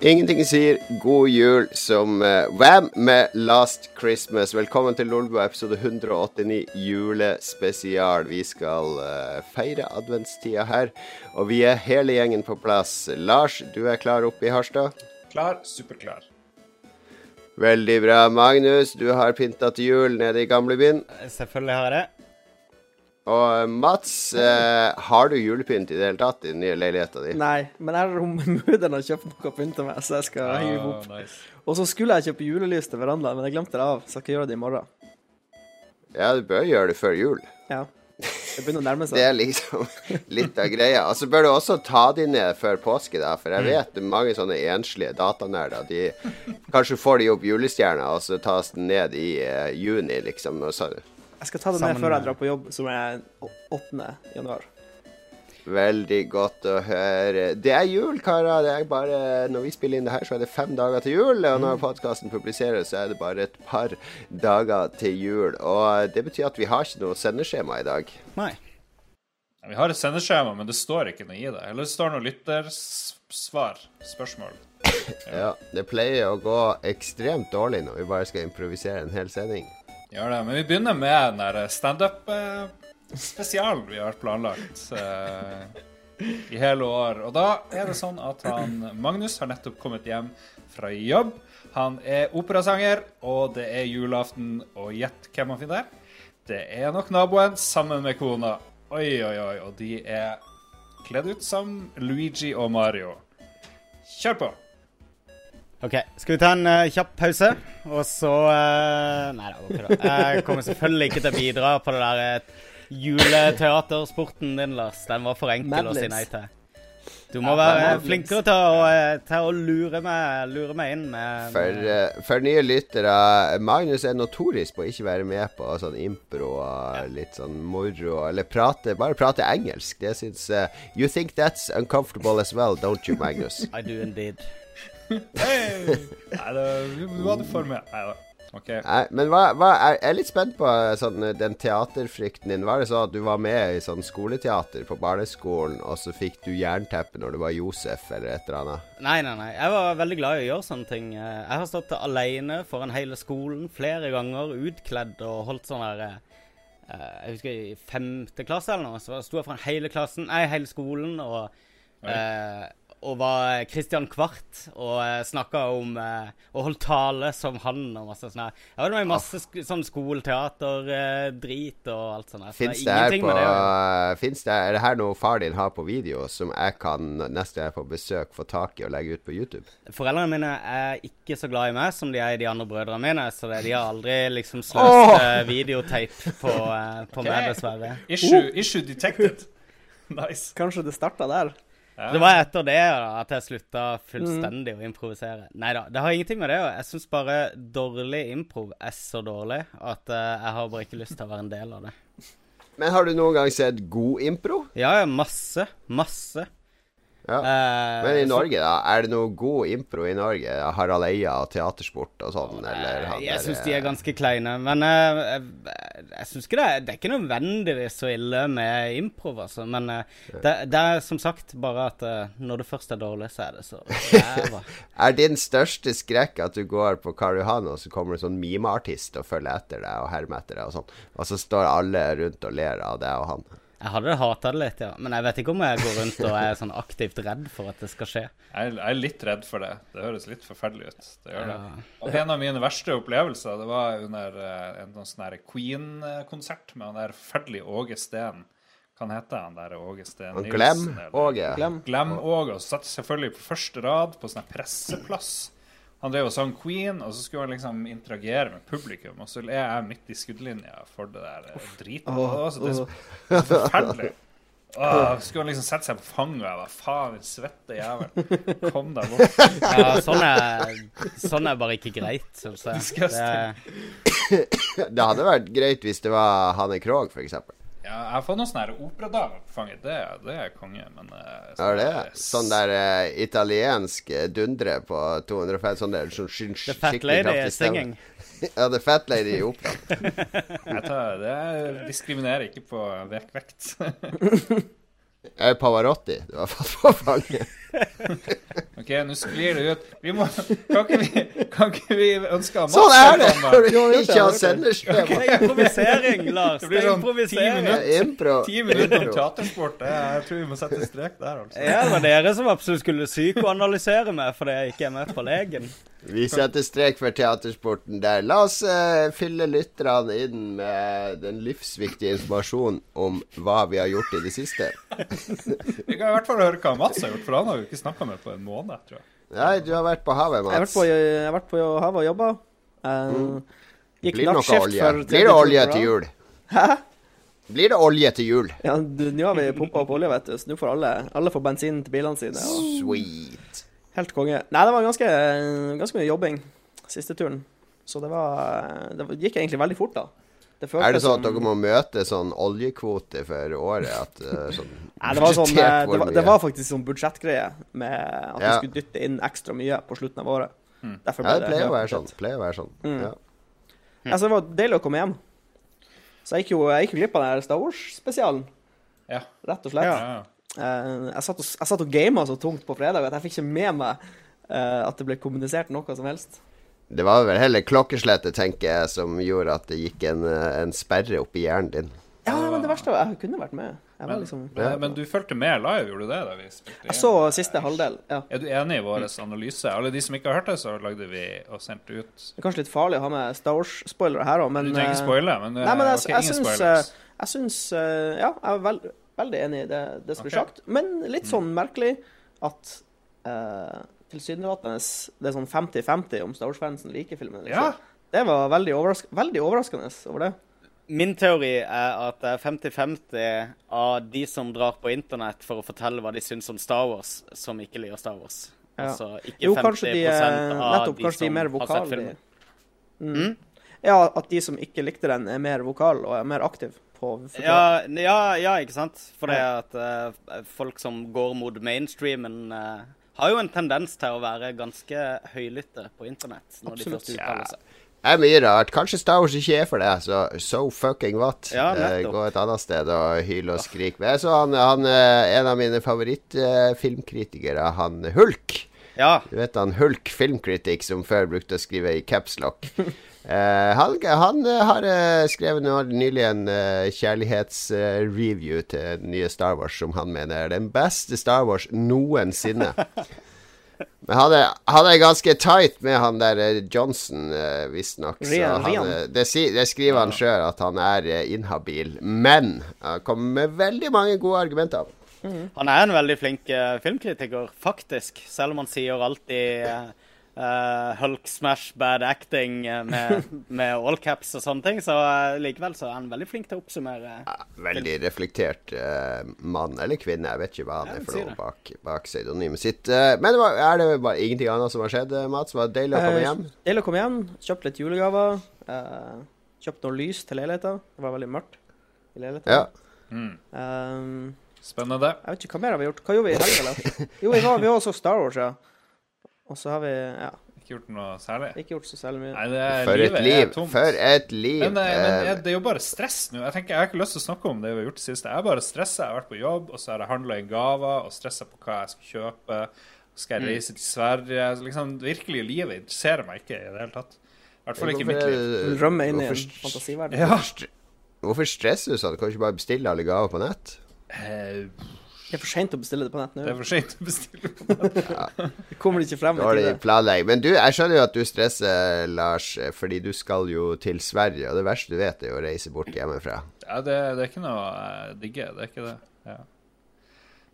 Ingenting sier god jul som uh, Wham med Last Christmas. Velkommen til Lolbua episode 189 julespesial. Vi skal uh, feire adventstida her, og vi er hele gjengen på plass. Lars, du er klar oppe i Harstad? Klar. Superklar. Veldig bra. Magnus, du har pynta til jul nede i gamlebyen. Selvfølgelig har jeg det. Og eh, Mats, eh, har du julepynt i det hele tatt i den nye leiligheta di? Nei, men jeg har mudder'n har kjøpt noe pynt til meg, så jeg skal hive Ah, opp. nice. Og så skulle jeg kjøpe julelys til verandaen, men jeg glemte det av, så jeg skal gjøre det i morgen. Ja, du bør gjøre det før jul. Ja. Det begynner å nærme seg. Det er liksom litt av greia. Og så bør du også ta de ned før påske, da. For jeg vet det er mange sånne enslige datanerder. De kanskje får de opp julestjerna, og så tas den ned i eh, juni, liksom. Og så, Jeg skal ta det med før jeg drar på jobb, som er 8. januar. veldig godt å høre. Det er jul, karer. Det er bare Når vi spiller inn det her, så er det fem dager til jul. Og når podkasten publiseres, så er det bare et par dager til jul. Og det betyr at vi har ikke noe sendeskjema i dag. Nei. Vi har et sendeskjema, men det står ikke noe i det. Eller det står noe lyttersvar. Spørsmål. Ja, Det pleier å gå ekstremt dårlig når vi bare skal improvisere en hel sending. Gjør det. Men vi begynner med den der standup-spesialen vi har planlagt eh, i hele år. Og da er det sånn at han Magnus har nettopp kommet hjem fra jobb. Han er operasanger, og det er julaften. Og gjett hvem han finner? Det er nok naboen sammen med kona. Oi, oi, oi. Og de er kledd ut som Luigi og Mario. Kjør på. OK, skal vi ta en uh, kjapp pause, og så uh, Nei da, går ikke det. Jeg kommer selvfølgelig ikke til å bidra på det der uh, juleteatersporten din, Lars. Den var for enkel å si nei til. Du må være Madlands. flinkere til å, til å lure, meg, lure meg inn med, For, med eh, for nye lyttere, Magnus er notorisk på å ikke være med på sånn impro og litt sånn moro, eller prate, bare prate engelsk. Det syns uh, You think that's uncomfortable as well, don't you, Magnus? I do indeed. Hey! Nei, det, du hadde for meg. Nei da. OK. Nei, men hva, hva jeg er litt spent på eh, sånn, eh, den teaterfrykten din. Var det sånn at du var med i sånn skoleteater på barneskolen, og så fikk du jernteppe når du var Josef, eller et eller annet? Nei, nei, nei. Jeg var veldig glad i å gjøre sånne ting. Eh, Jeg har stått alene foran hele skolen flere ganger, utkledd og holdt sånn der eh, Jeg husker i femte klasse eller noe, så sto jeg foran hele klassen, nei, hele skolen og eh, og var Christian Kvart og uh, snakka om eh, Og holdt tale som han og masse sånn her. Jeg var med i masse sk sånn skoleteater-drit og alt sånt. så Fins det, det det det Er det her noe far din har på video som jeg kan neste gang jeg er på besøk få tak i og legge ut på YouTube? Foreldrene mine er ikke så glad i meg som de er i de andre brødrene mine, så det, de har aldri liksom sløst oh! videotape på, på okay. meg, dessverre. Issue, issue detected. Nice. Kanskje det starta der. Ja. Det var etter det da, at jeg slutta fullstendig å improvisere. Nei da, det har ingenting med det å gjøre. Jeg syns bare dårlig improv er så dårlig at uh, jeg har bare ikke lyst til å være en del av det. Men har du noen gang sett god impro? Ja, ja, masse. Masse. Ja. Eh, Men i så- Norge, da? Er det noe god impro i Norge? Harald Eia og teatersport og sånn, eller han Jeg syns de er eh, ganske kleine. Men eh, jeg, jeg syns ikke det er Det er ikke nødvendigvis så ille med improv, altså. Men eh, det, det er som sagt bare at eh, når det først er dårlig, så er det så ræva. Er din største skrekk at du går på Karl Johan, og så kommer det en sånn mimeartist og følger etter deg og hermer etter deg og sånn, og så står alle rundt og ler av deg og han? Jeg hadde hata det litt, ja. Men jeg vet ikke om jeg går rundt og er sånn aktivt redd for at det skal skje. Jeg jeg er litt redd for det. Det høres litt forferdelig ut. Det gjør det. Ja. Og en av mine verste opplevelser Det var under eh, en sånn Queen-konsert med han der forferdelige Åge Steen. Hva heter han der Åge Steen Nilsen? Glem-Åge. Glem. Glem Åge. Og satt selvfølgelig på første rad på sånn presseplass. Han drev og sang Queen, og så skulle han liksom interagere med publikum. Og så er jeg midt i skuddlinja for det der driten. Oh, Og det så- det er så forferdelig. Åh, skulle han liksom sette seg på fanget og jeg var Faen, din svette jævel. Kom deg bort. Ja, sånn er, sånn er bare ikke greit, syns jeg. Det, Det hadde vært greit hvis det var Hanne Krogh, f.eks. Ja, jeg har fått noen sånne operadamer på fanget. Det, det er konge, men eh, Er det? sånn- Sånn der uh, italiensk eh, dundre på 250 Sånn der sånn Fat skikkelig Lady kraftig stemme. singing. Ja, The Fat Lady i operaen. Jeg det diskriminerer ikke på vekt. vekt. Er Pavarotti du har fått på fanget? OK, nå sklir det ut. Vi må Kan ikke vi, kan ikke vi ønske han Sånn er det når du ikke har det. Okay. Er improvisering, Lars. Det blir sånn. Ti minutter om teatersport. Jeg tror vi må sette strek der, altså. Ja, det var dere som absolutt skulle psykoanalysere meg fordi jeg ikke er med på legen. Vi setter strek for teatersporten der. La oss uh, fylle lytterne inn med den livsviktige informasjonen om hva vi har gjort i det siste. Vi kan i hvert fall høre hva Mats har gjort, for han har jo ikke snakka med på en måned, tror jeg. Nei, du har vært på havet, Jeg har vært Mats. på, jeg har vært på havet og jobba. Uh, gikk Blir det noe nattskift for Blir det olje til jul? Hæ? Blir det olje til jul? Ja, du, nå har vi pumpa opp olje, vet du, så nå får alle, alle får bensin til bilene sine. Og Sweet. helt konge. Nei, det var ganske, ganske mye jobbing siste turen. Så det var Det gikk egentlig veldig fort, da. Det Er det sånn at dere må møte sånn oljekvote for året? At, eh, sånn, Nei, det var, sånn, eh, det, var, det var faktisk sånn budsjettgreie med at Ja. vi skulle dytte inn ekstra mye på slutten av året. Mm. Ja, det pleier å være sånn. Pleier å være sånn. Mm. Ja. Mm. Altså, det var deilig å komme hjem. Så jeg gikk jo, jeg gikk jo glipp av den Star Wars-spesialen, Ja. rett og slett. ja. ja. Eh, jeg, satt og, jeg satt og gama så tungt på fredag at jeg fikk ikke med meg eh, at det ble kommunisert noe som helst. Det var vel heller klokkeslettet, tenker jeg, som gjorde at det gikk en, eh, en sperre opp i hjernen din. Ja, men det verste var jeg kunne vært med. Jeg, var Men, liksom, men, men du fulgte med live, gjorde du det? da vi spilte jeg så siste halvdel. Ja. Er du enig i vår analyse? Alle de som ikke har hørt det, så lagde vi og sendte ut Det er kanskje litt farlig å ha med Star Wars-spoilere her òg, men Du trenger ikke eh, spoile, men, Nei, men jeg, okay, jeg ingen syns spoilers. eh, Jeg syns eh, Ja, jeg er veld, veldig enig i det, det som blir okay. sagt. Men litt sånn merkelig at uh, tilsynelatende det er sånn 50-50 om Star Wars-fansen liker filmen. Liksom. Ja. Det var veldig, overrask veldig overraskende over det. Min teori er at det er 50-50 av de som drar på internett for å fortelle hva de syns om Star Wars, som ikke liker Star Wars. Ja. Altså ikke Jo, 50 kanskje de er av nettopp de som de som har sett filmen. Mm. Mm? Ja, at de som ikke likte den, er mer vokal og er mer aktiv på. Ja, ja, ja, ikke sant? For det at uh, folk som går mot mainstreamen, eh, har jo en tendens til å være ganske høylytte på internett når de først uttaler seg. Det er mye rart. Kanskje Star Wars ikke er for det. så so fucking what? Ja, Eh, gå et annet sted og hyl og skrik. Men jeg så han, han eh, en av mine favorittfilmkritikere, han Hulk. Ja. Du vet han Hulk filmkritikk som før brukte å skrive i capslock. Eh, han, han uh, har uh, skrevet nylig en uh, kjærlighetsreview til den nye Star Wars, som han mener er den beste Star Wars noensinne. Men han er, han er ganske tight med han der Johnson, uh, visstnok. Det, si, det skriver han sjøl, at han er inhabil. Men han kommer med veldig mange gode argumenter. Han er en veldig flink filmkritiker, faktisk. Selv om han sier alltid eh, eh, Hulk smash bad acting eh, med, med all caps og sånne ting. Så uh, likevel så er han veldig flink til å oppsummere. Ja, veldig reflektert uh, mann eller kvinne. Jeg vet ikke hva han er for noe bak, bak pseudonymet sitt. Men det var, er det bare ingenting annet som har skjedd, Mats? Var det deilig å komme hjem? Deilig å komme hjem. Kjøpt litt julegaver. eh, kjøpt noe lys til leiligheten. Det var veldig mørkt i leiligheten. Ja. Mm. Um, Spennende. jeg vet ikke hva mer har vi gjort. Hva gjorde vi i helga? Jo, vi var, vi var også Star Wars, ja. Og så har vi ja, Ikke gjort noe særlig. ikke gjort så særlig mye. Nei, det er, For et er liv! tomt. For et liv! Men, eh, men Eh, er- det er jo bare stress nå. Jeg tenker, jeg har ikke lyst til å snakke om det vi har gjort det siste. Jeg er bare stressa. Jeg har vært på jobb, og så har jeg handla inn gaver og stressa på hva jeg skal kjøpe. Skal Mm. jeg reise til Sverige? Liksom, virkelig, livet interesserer meg ikke i det hele tatt. I hvert fall ikke mitt liv. Du rømmer inn i en fantasiverden. Ja. hvorfor stresser du sånn? Kan du ikke bare bestille alle gaver på nett? Eh, Det er for seint å bestille det på nett Det nå. er for sent å bestille. på Det kommer ikke frem Dårlig planlegging. Men du, jeg skjønner jo at du stresser, Lars, fordi du skal jo til Sverige, og det verste du vet, er jo å reise bort hjemmefra. Ja, det, det er ikke noe jeg digger. Det er ikke det. Ja.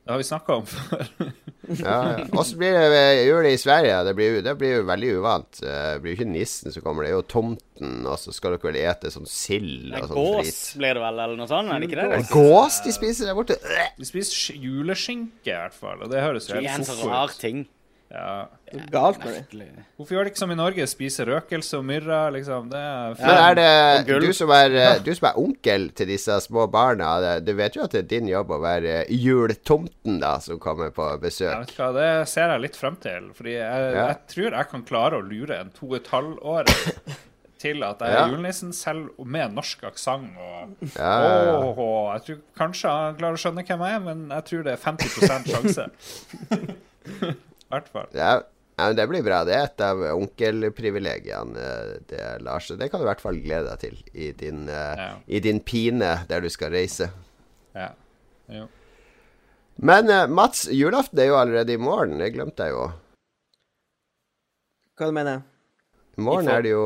Det har vi snakka om før. Ja, ja. Åssen blir det ved jul i Sverige? Det blir, det blir jo veldig uvant. Eh, Det blir jo ikke nissen som kommer, det er jo tomten, og så skal dere vel ete sånn sild og sånn Gås drit. blir det vel, eller noe sånt? Er det ikke det? Er det gås de spiser der borte? De spiser juleskinke, i hvert fall. Og det høres jo Det er helt en så rar ut. ting. Ja. Galt med det. Hvorfor gjør de ikke som i Norge? Spise røkelse og myrra, liksom? Det er Men er det du som er, du som er onkel til disse små barna, det- du vet jo at det er din jobb å være jultomten da, som kommer på besøk. hva, Det ser jeg litt frem til. Fordi jeg, Ja. jeg tror jeg kan klare å lure en to og et halvt år til at jeg er Ja. julenissen, selv med norsk aksent. Og Ja, ja, og, og, jeg tror kanskje han klarer å skjønne hvem jeg er, men jeg tror det er 50% sjanse. I hvert fall. Ja, ja, men det blir bra. Det er et av onkelprivilegiene, eh, det, Lars. Det kan du i hvert fall glede deg til i din, eh, Ja. i din pine der du skal reise. Ja. Jo. Men eh, Mats, julaften er jo allerede i morgen. Det glemte jeg jo. Hva du mener I morgen er det jo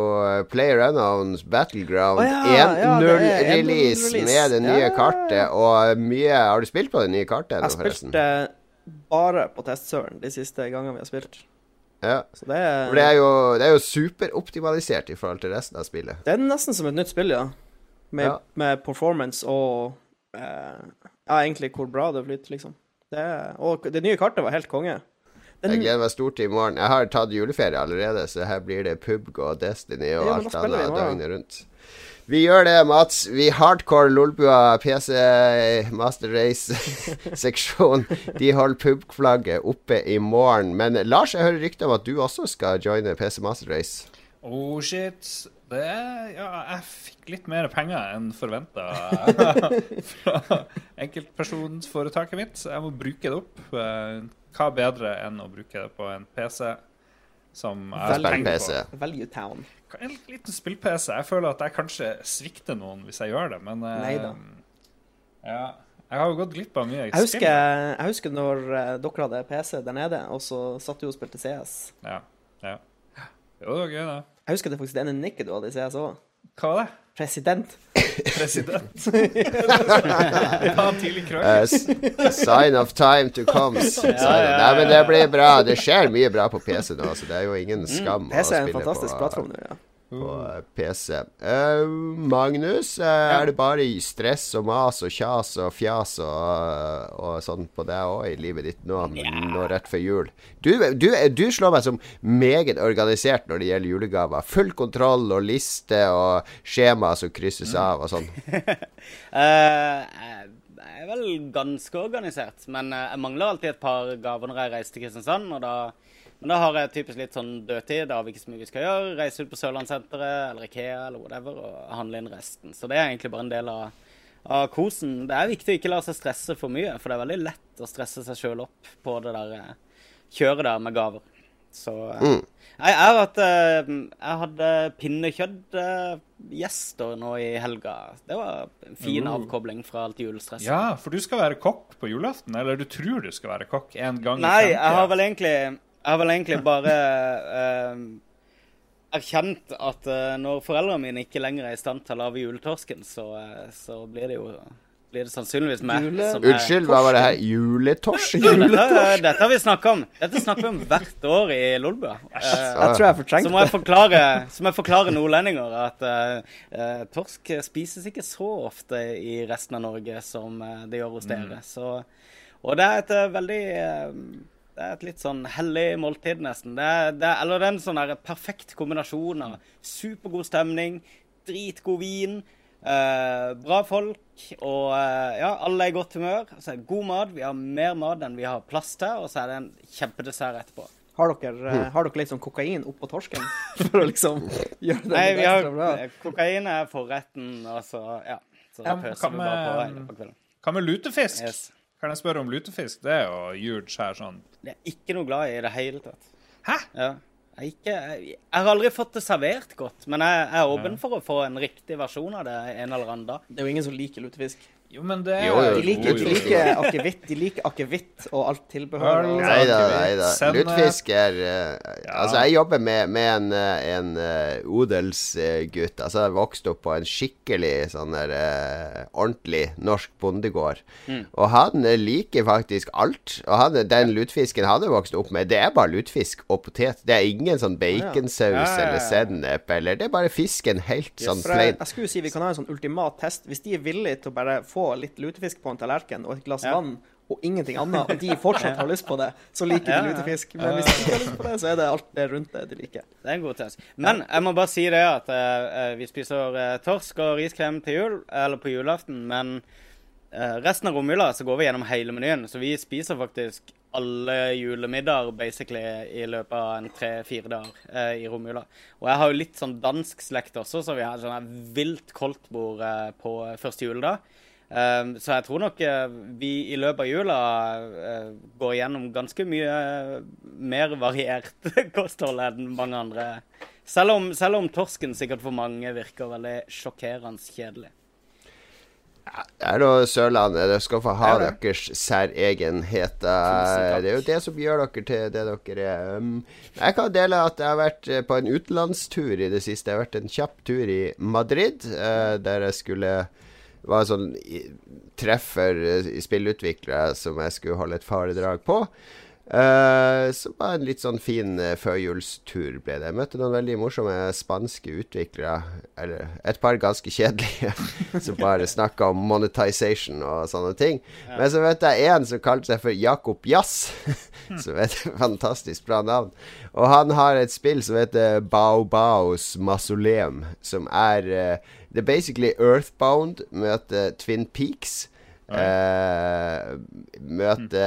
Player Unknowns Battleground oh, ja, ja, det er 1.0-release 1.0 med det nye Ja, ja, ja. kartet. Og mye Har du spilt på det nye kartet Jeg forresten? spilte bare på testserveren de siste gangene vi har spilt. Ja. Så det er, det er jo, det er jo superoptimalisert i forhold til resten av spillet. det er nesten som et nytt spill, ja. Med, Ja. med performance og eh, Ja, egentlig hvor bra det flyter, liksom. Det og det nye kartet var helt konge. Den, Jeg gleder meg stort til i morgen. Jeg har tatt juleferie allerede, så her blir det PubG og Destiny og Ja, alt annet døgnet rundt. Vi gjør det, Mats. Vi hardcore Lolbua PC Master Race-seksjon. De holder PubG-flagget oppe i morgen. Men Lars, jeg hører rykter om at du også skal joine PC Master Race. Oh shit. Det ja, jeg fikk litt mer penger enn forventa fra enkeltpersonforetaket mitt. Så jeg må bruke det opp. Eh, Hva bedre enn å bruke det på en PC som jeg har tenkt på? Value Town. En liten spill-PC. Jeg føler at jeg kanskje svikter noen hvis jeg gjør det, men eh, Neida. Ja. Jeg har jo gått glipp av mye Jeg husker, jeg husker når eh, dere hadde PC der nede, og så satt du og spilte CS. Ja. ja. Jo, det var gøy, det. Jeg husker det faktisk det ene nikket du hadde i CS òg. Hva var det? President. President. ja, tidlig krøll. Eh, sign of time to come. Ja, ja, ja, Nei, men det blir bra. Det skjer mye bra på PC nå, så det er jo ingen skam å PC er en fantastisk plattform nå, ja. På eh, PC. Uh, Magnus, eh, er det bare i stress og mas og kjas og fjas og, og sånn på deg òg i livet ditt nå, men nå rett før jul? Du, du, du slår meg som meget organisert når det gjelder julegaver. Full kontroll og liste og skjema som krysses av og sånn. uh, jeg er vel ganske organisert, men eh, jeg mangler alltid et par gaver når jeg reiser til Kristiansand. og da, Men da har jeg typisk litt sånn dødtid. Da har vi ikke så mye vi skal gjøre. Reise ut på Sørlandssenteret eller Ikea eller whatever og handle inn resten. Så det er egentlig bare en del av, av kosen. Det er viktig å ikke la seg stresse for mye, for det er veldig lett å stresse seg sjøl opp på det der eh, kjøret der med gaver. Så eh, Mm. jeg, jeg har hatt eh, Jeg hadde pinnekjøttgjester nå i helga. Det var en fin avkobling fra alt julestresset. Ja, for du skal være kokk på julaften, eller du tror du skal være kokk en gang Nei, i jeg har vel egentlig Jeg har vel egentlig bare eh, erkjent at eh, når foreldrene mine ikke lenger er i stand til å lage juletorsken, så, eh, så blir det jo blir det sannsynligvis meg Jule- som er Unnskyld, hva var det her? Juletorsk? Dette, dette har vi snakka om. Dette snakker vi om hvert år i Lolbua. Eh, Jeg tror jeg så fortrengte må jeg forklare, så må jeg forklare nordlendinger at eh, eh, torsk spises ikke så ofte i resten av Norge som det gjør hos dere. Så, og det er et veldig eh, Det er et litt sånn hellig måltid, nesten. Det er, det er, eller det er en sånn der perfekt kombinasjon av supergod stemning, dritgod vin, eh, bra folk og eh, ja, alle er i godt humør. Så er det god mat. Vi har mer mat enn vi har plass til, og så er det en kjempedessert etterpå. Har dere, mm. har dere litt sånn kokain oppå torsken? For å liksom gjøre det Nei, vi har bra? eh, kokain er forretten, og så ja. Så Ja, pøser vi bare på kvelden. Hva med lutefisk? Yes. Kan jeg spørre om lutefisk? Det er jo huge her sånn. Jeg er ikke noe glad i det hele tatt. Hæ? Ja. Jeg, er ikke, jeg, jeg har aldri fått det servert godt, men jeg, jeg er åpen for å få en riktig versjon av det en eller annen dag. Det er jo ingen som liker lutefisk. Jo, men det Jo, jo, De liker, de liker akevitt de liker akevitt og alt tilbehør. Nei da, nei da. Lutfisk er uh, Ja. Altså, jeg jobber med, med en, eh, en uh, odelsgutt. altså, jeg vokste opp på en skikkelig sånn der uh, ordentlig norsk bondegård. Mm. Og han liker faktisk alt. Og han, den lutfisken han har vokst opp med, det er bare lutfisk og potet. Det er ingen sånn baconsaus Ja, eller sennep eller Det er bare fisken helt sånn plain. jeg, jeg skulle si vi kan ha en sånn ultimat test. Hvis de er villige til å bare få litt lutefisk på en tallerken og et glass Ja. vann og ingenting annet, og de fortsatt har lyst på det, så liker de lutefisk. Men hvis de ikke har lyst på det, så er det alt det rundt det de liker. Det er en god test. Men jeg må bare si det at uh, vi spiser uh, torsk og riskrem til jul, eller på julaften, men uh, resten av romjula så går vi gjennom hele menyen. Så vi spiser faktisk alle julemiddager basically i løpet av en tre-fire dager i romjula. Og jeg har jo litt sånn dansk slekt også, så vi har sånn vilt koldtbord på første juledag. Um, så jeg tror nok eh, vi i løpet av jula eh, går gjennom ganske mye eh, mer variert kosthold enn mange andre. Selv om, selv om torsken sikkert for mange virker veldig sjokkerende kjedelig. Det er nå Sørlandet. Dere skal få ha er deres særegenheter. Det er jo det som gjør dere til det dere er. Um, Jeg kan dele at jeg har vært på en utenlandstur i det siste. Jeg har vært en kjapp tur i Madrid, der jeg skulle var sånn treffer eh, i spillutviklere som jeg skulle holde et foredrag på. Uh, så var en litt sånn fin uh, førjulstur ble det. Jeg møtte noen veldig morsomme spanske utviklere. Eller et par ganske kjedelige, som bare snakka om monetization og sånne ting. Men så vet jeg en som kalte seg for Jakob Jazz. som er et fantastisk bra navn. Og han har et spill som heter Baobaos Masoleum Mausoleum, som er uh, Det er basically Earthbound møter Twin Peaks. Uh, møte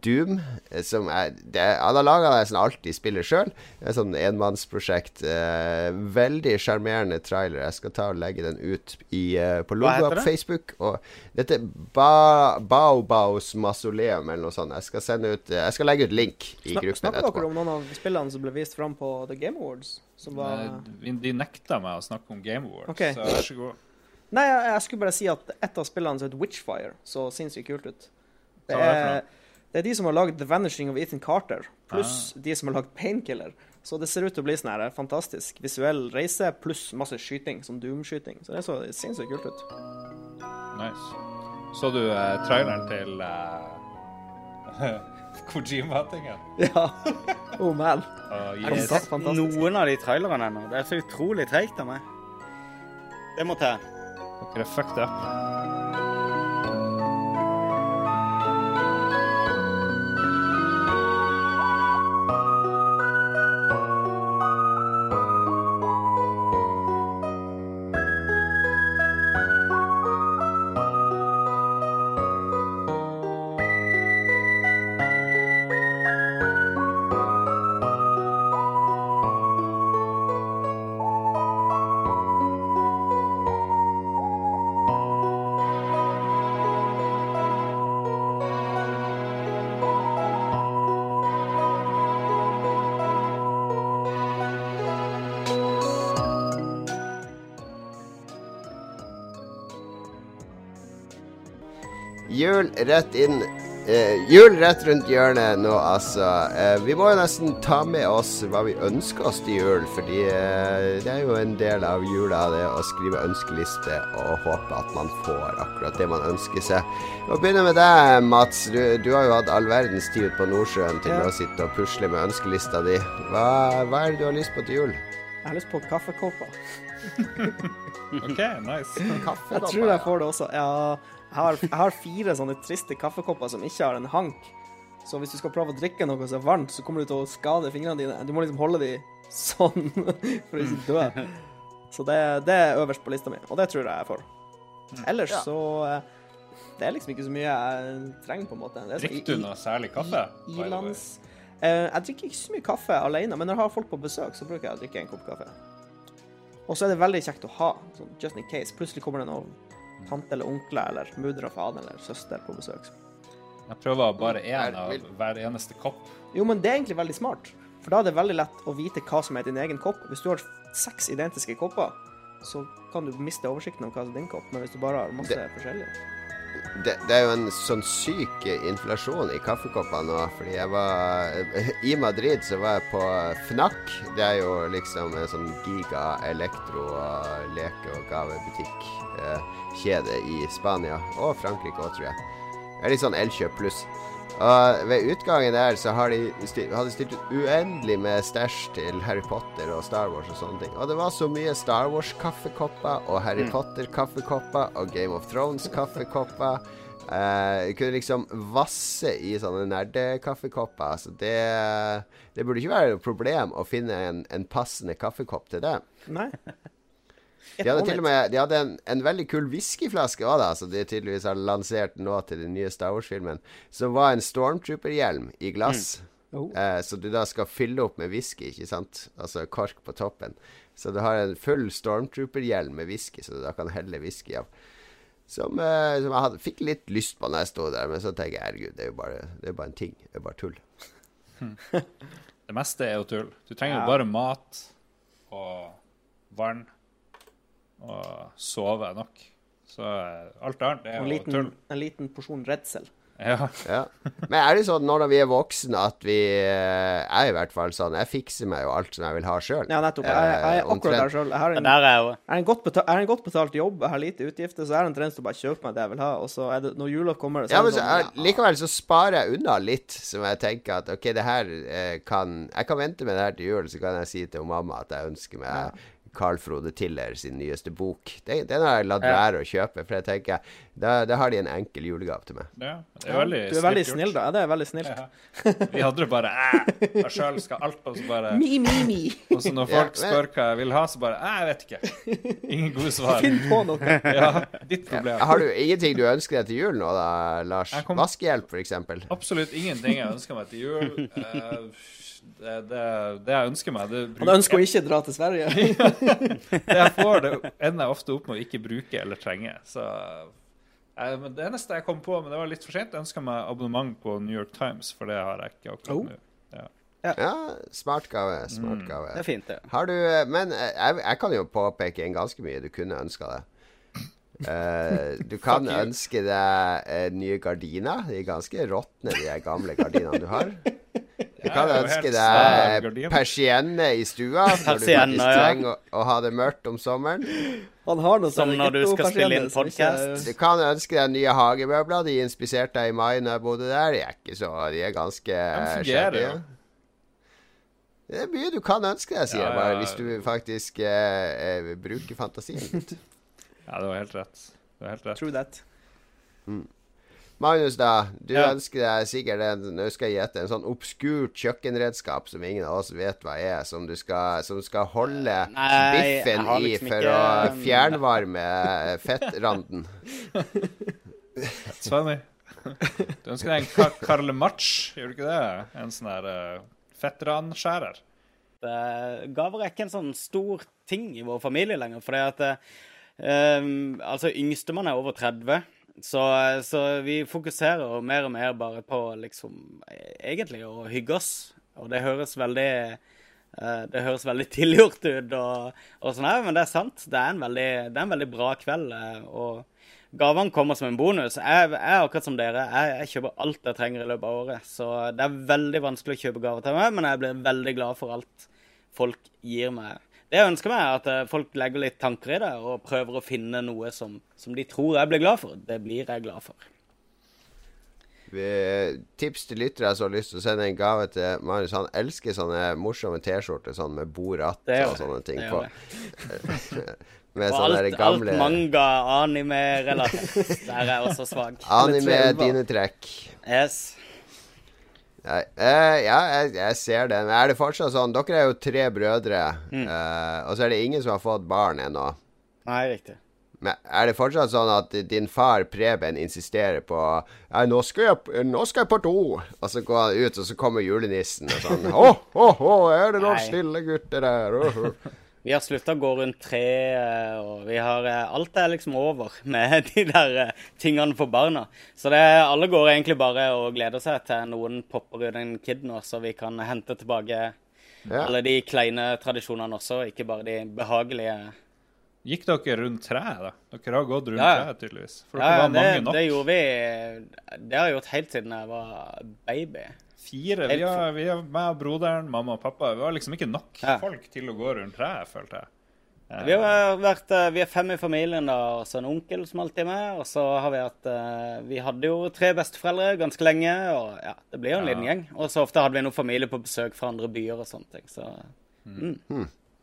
Doom, eh, som er det, Han har laga det som alltid spiller sjøl. Et sånn enmannsprosjekt. Uh, veldig sjarmerende trailer. Jeg skal ta og legge den ut i, uh, på logoen på? Facebook. Og dette ba, Baobaos mausoleum eller noe sånt. Jeg skal sende ut Jeg skal legge ut link i Snak, gruppen snakker dere etterpå. om noen av spillene som ble vist fram på The Game Awards? Som var Eh, De nekta meg å snakke om Game Awards, okay. så vær så god. Nei, jeg, jeg skulle bare si at et av spillene som heter Witchfire, så sinnssykt kult ut. Det er det er, er de som har lagd The Vanishing of Ethan Carter, pluss Ah. de som har lagd Painkiller. Så det ser ut til å bli sånn her fantastisk visuell reise, pluss masse skyting, som Doom-skyting. Så det så sinnssykt kult ut. Nice. Så du eh, traileren til eh, Kojima-tingen? Ja. Oh man. Og Jeg har yes. sett noen av de trailerne ennå. Det er så utrolig treigt av meg. Det må til. Dere er fucked up. Rett inn. eh, jul rett rundt hjørnet nå, altså. Eh, vi må jo nesten ta med oss hva vi ønsker oss til jul, fordi eh, det er jo en del av jula det å skrive ønskeliste og håpe at man får akkurat det man ønsker seg. Vi begynner med deg, Mats. Du, du har jo hatt all verdens tid ute på Nordsjøen til Ja. å sitte og pusle med ønskelista di. Hva, hva er det du har lyst på til jul? Jeg har lyst på kaffekopper. OK, nice. Jeg tror jeg får det også. Ja, jeg, har, jeg har fire sånne triste kaffekopper som ikke har en hank. Så hvis du skal prøve å drikke noe som er varmt, så kommer du til å skade fingrene dine. Du må liksom holde de sånn for å ikke dø. Så det, det er øverst på lista mi, og det tror jeg jeg får. Ellers så eh, Det er liksom ikke så mye jeg trenger, på en måte. Det er Drikker du noe særlig kaffe? Ilands eh, Jeg drikker ikke så mye kaffe alene, men når jeg har folk på besøk, så bruker jeg å drikke en kopp kaffe. Og så er det veldig kjekt å ha, sånn just in case. Plutselig kommer det noen tante eller onkler eller mudder og fader eller søster på besøk. Jeg prøver bare én av hver eneste kopp. Jo, men det er egentlig veldig smart, for da er det veldig lett å vite hva som er din egen kopp. Hvis du har seks identiske kopper, så kan du miste oversikten over hva som er din kopp, men hvis du bare har masse Det- forskjellige det, det er jo en sånn syk inflasjon i kaffekopper nå. Fordi jeg var I Madrid så var jeg på Fnac. Det er jo liksom en sånn giga elektro- leke- og gavebutikk-kjede i Spania. Og Frankrike òg, tror jeg. Det er litt sånn Elkjøp pluss. Og ved utgangen der så har de sti- hadde stilt ut uendelig med stæsj til Harry Potter og Star Wars og sånne ting. Og det var så mye Star Wars-kaffekopper og Harry Potter-kaffekopper og Game of Thrones-kaffekopper. Uh, kunne liksom vasse i sånne nerdekaffekopper. Så det, det burde ikke være noe problem å finne en, en passende kaffekopp til det. Nei. De hadde til og med De hadde en, en veldig kul whiskyflaske òg, som de tydeligvis har lansert nå til den nye Star Wars-filmen. Som var en Stormtrooper-hjelm i glass. Oh. Eh, så du da skal fylle opp med whisky, ikke sant? Altså kork på toppen. Så du har en full Stormtrooper-hjelm med whisky, så du da kan helle whisky av. Som, eh, som jeg hadde, fikk litt lyst på når jeg sto der, men så tenker jeg herregud, det er jo bare, det er bare en ting. Det er bare tull. Det meste er jo tull. Du trenger jo Ja. bare mat og vann og sove nok. Så eh, alt annet er jo tull. en liten porsjon redsel. Ja. Ja. Men er det sånn når vi er voksne at vi eh, er i hvert fall sånn Jeg fikser meg jo alt som jeg vil ha sjøl. Ja, nettopp. Jeg, jeg er akkurat omtrent. der sjøl. Jeg har Det en, er jeg er en, godt betalt, er en godt betalt jobb, jeg har lite utgifter, så jeg har en tendens til å bare kjøpe meg det jeg vil ha. Og så er det, når jula kommer, så Ja, men så, sånn ja. likevel så sparer jeg unna litt, som jeg tenker at OK, det her eh, kan Jeg kan vente med det her til jul, så kan jeg si til mamma at jeg ønsker meg Carl Frode Tiller sin nyeste bok. Den, den har jeg latt være å kjøpe, for jeg tenker da, da har de en enkel julegave til meg. ja. Det er veldig Du er veldig snill, gjort. da. Ja, det er veldig snilt. Ja. Vi hadde det bare æ, sjøl skal alt, og så bare Mi, mi, mi. Og så når Ja, folk men- spør hva jeg vil ha, så bare æ, jeg vet ikke. Ingen gode svar. Finn på noe. Ja, ditt problem. Har du ingenting du ønsker deg til jul nå, da, Lars? Kom- Vaskehjelp, f.eks.? Absolutt ingenting jeg ønsker meg til jul. Eh, det, det, det jeg ønsker meg, det Han ønsker å ikke dra til Sverige. Det jeg får, det ender jeg ofte opp med å ikke bruke eller trenge. Så jeg, men Det eneste jeg kom på, men det var litt for sent, ønska meg abonnement på New York Times, for det har jeg ikke akkurat Oh. nå. Ja. Ja, smart gave. Smart Mm. gave. Det er fint, det. Har du eh, Men eh, jeg, jeg kan jo påpeke en ganske mye du kunne ønska deg. Uh, du kan ønske deg uh, nye gardiner. De er ganske råtne, de gamle gardinene du har. Du kan ønske deg persienne i stua når du faktisk trenger å, å ha det mørkt om sommeren. Han har noe Som sånne når du skal spille inn podcast. Du kan ønske deg nye hagemøbler. De inspiserte jeg i mai når jeg bodde der. De er ikke så De er ganske fungerer Det er mye du kan ønske deg, sier jeg Ja, bare, hvis du faktisk eh, eh, bruker fantasien litt. ja, det var helt rett. Det var helt rett. True that. Magnus, da. Du Ja. ønsker deg sikkert en Nå skal jeg gjette en sånn obskurt kjøkkenredskap som ingen av oss vet hva er, som du skal, som skal holde Nei, biffen liksom i for ikke- å fjernvarme eh, fettranden. Svenny, du ønsker deg en ka Karle Match, gjør du ikke det? En sånn der uh, fettranskjærer. Eh, Gaver er ikke en sånn stor ting i vår familie lenger. For det at eh, Altså, yngstemann er over 30. Så, så vi fokuserer mer og mer bare på liksom Egentlig å hygge oss. Og det høres veldig eh, Det høres veldig tilgjort ut og, og sånn men det er sant. Det er en veldig, det er en veldig bra kveld. eh, og Gavene kommer som en bonus. Jeg er akkurat som dere. Jeg, jeg kjøper alt jeg trenger i løpet av året. Så det er veldig vanskelig å kjøpe gaver til meg, men jeg blir veldig glad for alt folk gir meg. Det jeg ønsker meg, er at eh, folk legger litt tanker i det og prøver å finne noe som, som de tror jeg blir glad for. Det blir jeg glad for. Vi- Tips til lyttere som har lyst til å sende en gave til Marius. Han elsker sånne morsomme T-skjorter sånn med Borat og sånne ting på. med Og sånne alt, gamle alt manga, anime-relatert. Der er jeg også svak. Anime dine trekk. Yes. Nei, eh, ja, jeg, jeg ser det. Men er det fortsatt sånn Dere er jo tre brødre, Mm. eh, og så er det ingen som har fått barn ennå. Nei, riktig. Men er det fortsatt sånn at din far Preben insisterer på nå skal jeg, nå skal jeg på do. Og så går han ut, og så kommer julenissen og sånn Å, å, å, er det noen Nei. stille gutter der? Vi har slutta å gå rundt treet, og vi har eh, Alt er liksom over med de der eh, tingene for barna. Så det, alle går egentlig bare og gleder seg til noen popper ut en kid nå, så vi kan hente tilbake Ja. alle de kleine tradisjonene også, ikke bare de behagelige Gikk dere rundt treet, da? Dere har gått rundt Ja, treet, tydeligvis. For dere ja, var mange nok. det gjorde vi Det har jeg gjort helt siden jeg var baby. Fire. Vi har, vi har meg og broderen, mamma og pappa. Vi var liksom ikke nok Ja. folk til å gå rundt treet, følte jeg. Eh, Vi, har vært, eh, vi er fem i familien, da, og så en onkel som alltid er med. Og så har vi hatt eh, Vi hadde jo tre besteforeldre ganske lenge, og ja, det blir jo en Ja. liten gjeng. Og så ofte hadde vi noen familie på besøk fra andre byer og sånne ting. Så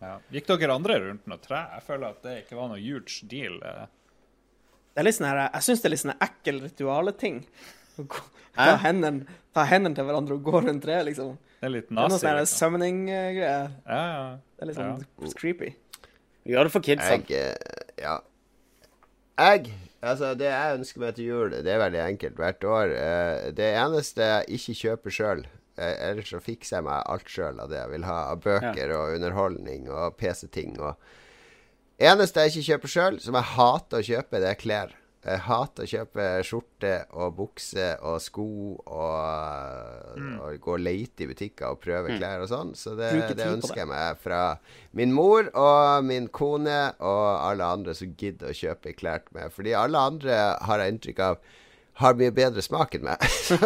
ja. Gikk dere andre rundt noe tre? Jeg føler at det ikke var noe huge deal. eh. Det er litt sånn her, jeg syns det er litt sånn ekkel ritualeting. Ta hendene, ta hendene til hverandre og gå rundt treet, liksom. Det er litt Det er noe nazi. sånn Liksom. summoning-greier. Ja, ja. Det er litt sånn creepy. vi gjør det for kidsa. Jeg eh, Ja. Jeg Altså, det jeg ønsker meg til jul, det er veldig enkelt hvert år. Eh, Det eneste jeg ikke kjøper sjøl Ellers så fikser jeg meg alt sjøl av det jeg vil ha av bøker og underholdning og PC-ting. og Eneste jeg ikke kjøper sjøl, som jeg hater å kjøpe, det er klær. Jeg hater å kjøpe skjorte og bukse og sko og, og gå og lete i butikker og prøve klær og sånn. Så det, det ønsker jeg meg fra min mor og min kone og alle andre som gidder å kjøpe klær til meg. Fordi alle andre har jeg inntrykk av har mye bedre smak enn meg. så,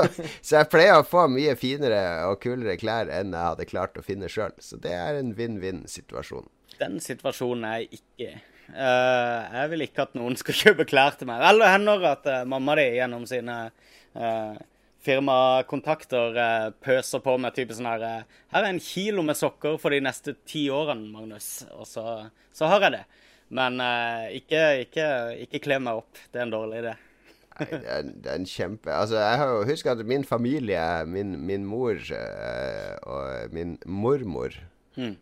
så jeg pleier å få mye finere og kulere klær enn jeg hadde klart å finne sjøl. Så det er en vinn-vinn-situasjon. Den situasjonen er jeg ikke i. Eh, jeg vil ikke at noen skal kjøpe klær til meg. Eller hender at eh, mamma di gjennom sine eh, firmakontakter pøser på med type sånn her Her er en kilo med sokker for de neste ti årene, Magnus. Og så, så har jeg det. Men ikke, ikke, ikke kle meg opp. Det er en dårlig idé. Nei, det er, det er en kjempe Altså, jeg har jo husker at min familie, min, min mor og min mormor Mm.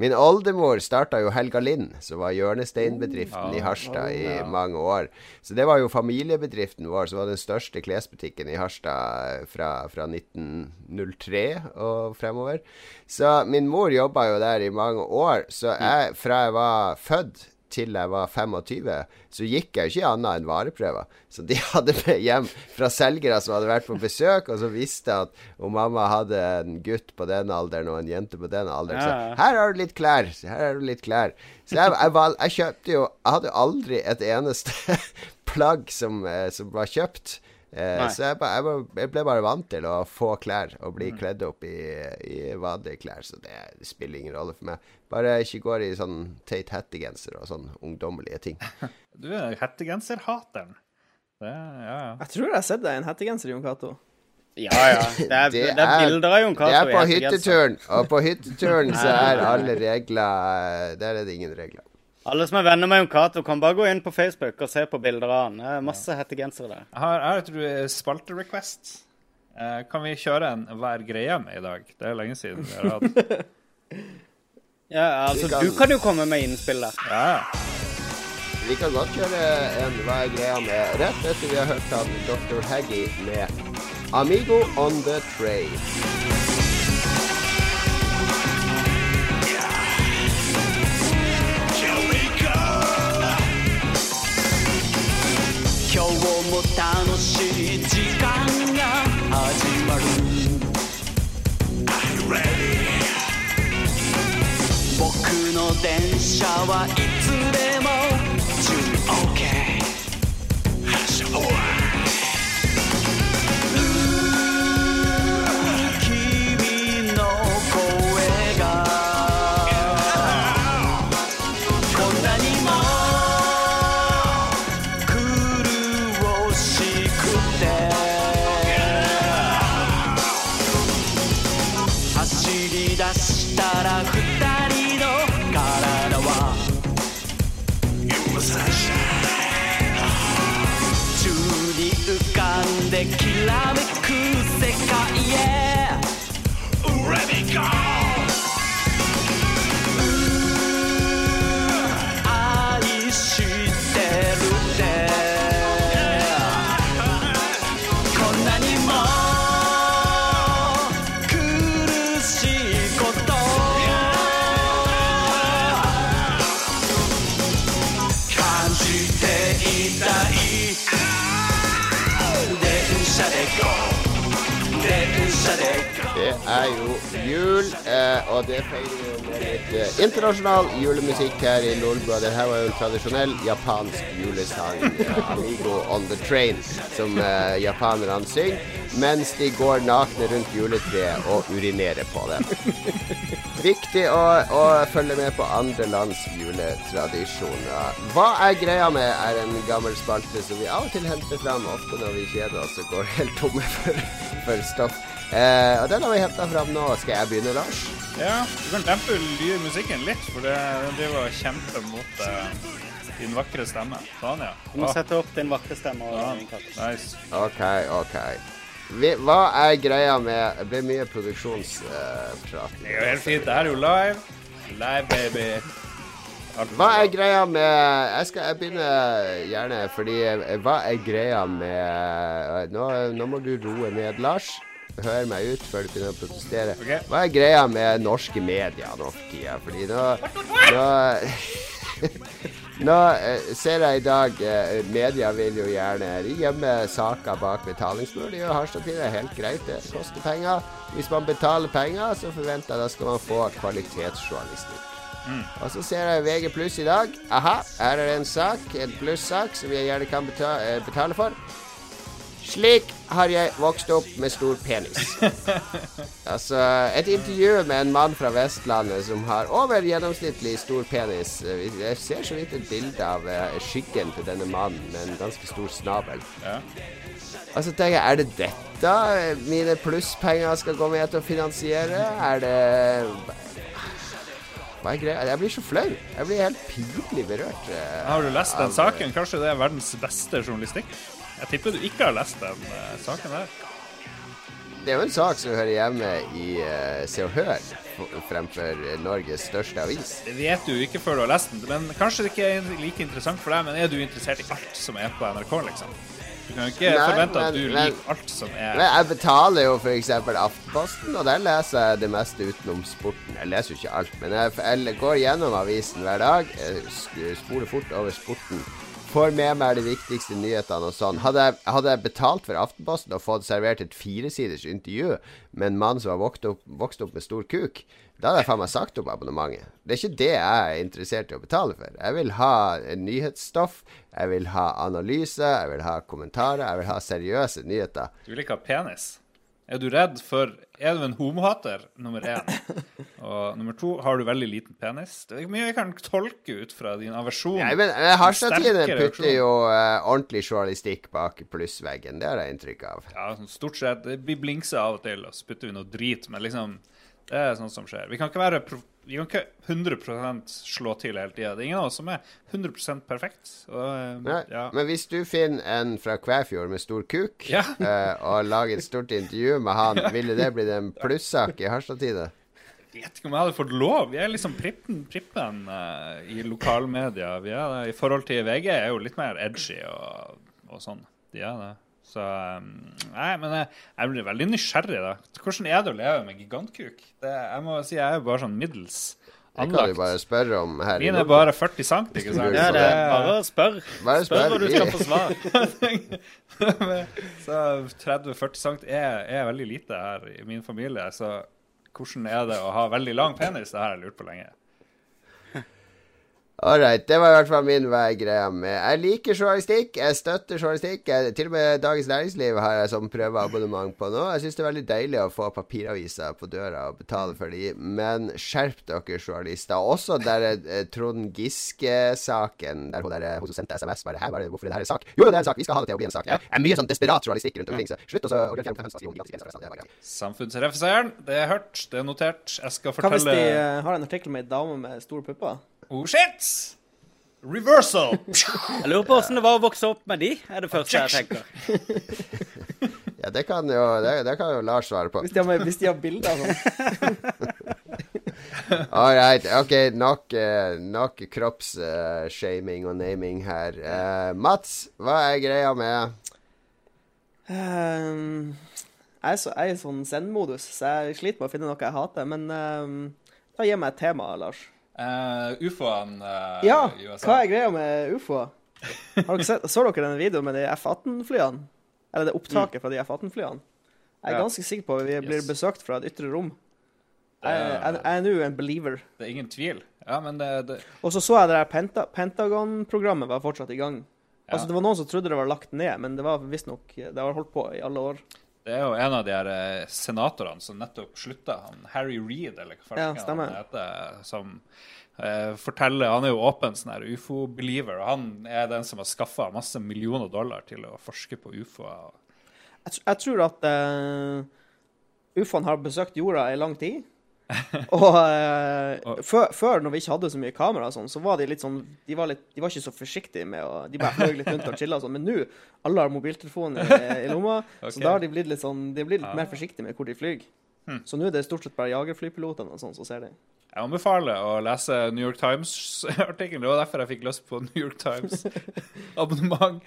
Min oldemor starta jo Helga Lind, som var hjørnesteinbedriften i Harstad i mange år. Så det var jo familiebedriften vår, som var den største klesbutikken i Harstad fra, fra 1903 og fremover. Så min mor jobba jo der i mange år. Så jeg, fra jeg var født til jeg var 25, så gikk jeg ikke annet enn vareprøver. Så de hadde med hjem fra selgere som hadde vært på besøk, og som visste at om mamma hadde en gutt på den alderen og en jente på den alderen, så her har du litt klær. Her har du litt klær. Så jeg, jeg, valg, jeg kjøpte jo Jeg hadde aldri et eneste plagg som, eh, som var kjøpt. Eh, så jeg, ba- jeg, ba, jeg ble bare vant til å få klær og bli kledd opp i, i vanlige klær. Så det, det spiller ingen rolle for meg. Bare jeg ikke går i sånn teit hettegenser og sånn ungdommelige ting. Du er hettegenserhateren. Det, ja, ja. Jeg tror jeg har sett deg i en hettegenser, Jon Cato. Ja, ja. Det er, det er, bilder av Jon Det er på hytteturen, og på hytteturen så er alle regler eh, Der er det ingen regler. Alle som er venner med Jon Cato, kan bare gå inn på Facebook og se på bilder av han. Det er masse hettegensere der. Jeg har, jeg tror et ru- spalterequest. Eh, kan vi kjøre en Hver greie med i dag? Det er lenge siden vi har hatt Ja, altså, kan- du kan jo komme med innspill der. Ja, ja. Vi kan godt kjøre en Hva er greia med rett etter vi har hørt av Dr. Haggy med Amigo on the Train. 日も楽しい時間が始まる。僕の電車はいつでも準備 OK eh, og det feirer jo med litt eh, internasjonal julemusikk her i Lolbua. Det her var jo en tradisjonell japansk julesang, eh, 'Amigo on the Train', som eh, japanerne synger mens de går nakne rundt juletreet og urinerer på det. Viktig å, å følge med på andre lands juletradisjoner. Hva er greia med er en gammel spalte som vi av og til henter fram, ofte når vi kjeder oss og går helt tomme for, for stoff. Eh, og den har vi henta fram nå. Skal jeg begynne, Lars? Ja, du kan dempe musikken litt, for det det var kjempe mot eh, din vakre stemme. Sånn, ja. Du må sette opp din vakre stemme. Og, ja. Nice. OK, OK. Hva er greia med Det blir mye produksjonsprat. Det er jo helt fint. Det her er jo live. Live, baby. Hva er greia med Jeg skal jeg begynner gjerne, fordi Hva er greia med Nå, nå må du roe ned, Lars. Hør meg ut før du begynner å protestere. Okay. Hva er greia med norske medier nå for tida? Fordi nå Nå, nå eh, ser jeg i dag eh, Media vil jo gjerne gjemme saker bak betalingsmur. Det gjør Harstad-tida helt greit. Det koster penger. Hvis man betaler penger, så forventer jeg da skal man få kvalitetsjournalistikk. Og så ser jeg VG pluss i dag. Aha, her er det en sak, en plussak, som jeg gjerne kan eh, betale for. Slik har jeg vokst opp med stor penis. altså, et intervju med en mann fra Vestlandet som har over gjennomsnittlig stor penis. Jeg ser så vidt et bilde av eh, skyggen til denne mannen med en ganske stor snabel. Ja. Og så tenker jeg, er det dette eh, mine plusspenger skal gå med til å finansiere? Er det Hva er greia? Jeg blir så flau. Jeg blir helt pinlig berørt. eh, Har du lest den saken? Kanskje det er verdens beste journalistikk? Jeg tipper du ikke har lest den uh, saken der. Det er jo en sak som hører hjemme i uh, Se og Hør fremfor eh, Norges største avis. Det vet du ikke før du har lest den, men kanskje det ikke er like interessant for deg. Men er du interessert i alt som er på NRK, liksom? Du kan jo ikke Nei, forvente at du men- liker alt som er Men jeg betaler jo f.eks. Aftenposten, og der leser jeg det meste utenom sporten. Jeg leser jo ikke alt, men jeg, jeg går gjennom avisen hver dag. jeg Spoler fort over sporten. Får med meg de viktigste nyhetene og sånn. Hadde jeg, hadde jeg betalt for Aftenposten og fått servert et firesiders intervju med en mann som har vokst opp, vokst opp med stor kuk, da hadde jeg faen meg sagt opp abonnementet. Det er ikke det jeg er interessert i å betale for. Jeg vil ha nyhetsstoff, jeg vil ha analyse, jeg vil ha kommentarer, jeg vil ha seriøse nyheter. Du vil ikke ha penis. Er du redd for Er du en homohater, nummer én? Og nummer to, har du veldig liten penis? Det er mye jeg kan tolke ut fra din aversjon. Nei, men eh, putter jo uh, ordentlig journalistikk bak plussveggen. Det har jeg inntrykk av. Ja, sånn stort sett. Blir blingser av og til, og så putter vi noe drit. Men liksom, det er sånt som skjer. Vi kan ikke være vi kan ikke 100% slå til hele tida. Det er ingen av oss som er 100% perfekt. Og, eh, Nei, ja. Men hvis du finner en fra Kvæfjord med stor kuk, Ja. eh, og lager et stort intervju med han, ville det blitt en plussak i Harstad-Tidende? Jeg vet ikke om jeg hadde fått lov. Vi er liksom prippen, prippen uh, i lokalmedia. Vi er. I forhold til VG er jo litt mer edgy og, og sånn. De er det. Så um, Nei, men jeg, jeg blir veldig nysgjerrig, da. Hvordan er det å leve med gigantkuk? Det, jeg må si jeg er jo bare sånn middels Det kan vi bare spørre om her. Min er bare 40 cm, ikke sant? Ja, det er bare å spørre. Bare Spør spør. hva du skal få svar. Så 30-40 cm er, er veldig lite her i min familie. Så hvordan er det å ha veldig lang penis? Det har jeg lurt på lenge. Ålreit, det var i hvert fall min vei med Jeg liker journalistikk, jeg støtter journalistikk. Jeg, til og med Dagens Næringsliv har jeg som prøveabonnement på nå. Jeg syns det er veldig deilig å få papiraviser på døra og betale for de, men skjerp dere, journalister. Også der eh, Trond Giske-saken, der hun, der, hun som sendte SMS bare Hæ, bare, det, hvorfor er det her en sak? Jo, det er en sak, vi skal ha det til å bli en sak. Det er mye sånn desperat journalistikk rundt omkring, så slutt også å er. Samfunnsrefseren, det er hørt, det er notert. Jeg skal fortelle Hva hvis de eh, har en artikkel med ei dame med store pupper? Oh shit! Reversal! Jeg lurer på åssen det var å vokse opp med de, er det første jeg tenker. Ja, det kan jo, det, det kan jo Lars svare på. Hvis de har, hvis de har bilder sånn. Alright, ok, nok, eh, nok kroppsshaming og naming her. Uh, Mats, hva er greia med um, jeg, er så, jeg er i sånn send-modus, så jeg sliter med å finne noe jeg hater. Men um, da gir meg et tema, Lars. Uh, ufoen uh, Ja, i USA. hva er greia med ufoer? Har dere sett, så dere den videoen med de F-18-flyene? Eller det opptaket fra de F-18-flyene? Jeg er Ja. ganske sikker på at vi blir Yes. besøkt fra et ytre rom. Jeg, jeg, jeg er nå en believer. Det er ingen tvil. Ja, men det, det Og så så jeg det der Penta, Pentagon-programmet var fortsatt i gang. Ja. Altså Det var noen som trodde det var lagt ned, men det var visstnok Det har holdt på i alle år. Det er jo en av de her eh, senatorene som nettopp slutta, han Harry Reid, eller hva Ja, stemmer. han heter, som eh, forteller Han er jo åpen sånn her ufo-believer, og han er den som har skaffa masse millioner dollar til å forske på ufoer. Jeg, jeg tror at uh, ufoene har besøkt jorda i lang tid. Og uh, før, før, når vi ikke hadde så mye kamera, sånn, så var de litt sånn De var, litt, de var ikke så forsiktige med å De bare fløy litt rundt og chilla og sånn. Men nå alle har mobiltelefon i, i lomma, okay. så da har de blitt litt sånn De blir litt ja. mer forsiktige med hvor de flyr. Hmm. Så nå er det stort sett bare jagerflypilotene og sånn som ser det. Jeg anbefaler å lese New York Times-artikkelen. Det var derfor jeg fikk lyst på New York Times-abonnement.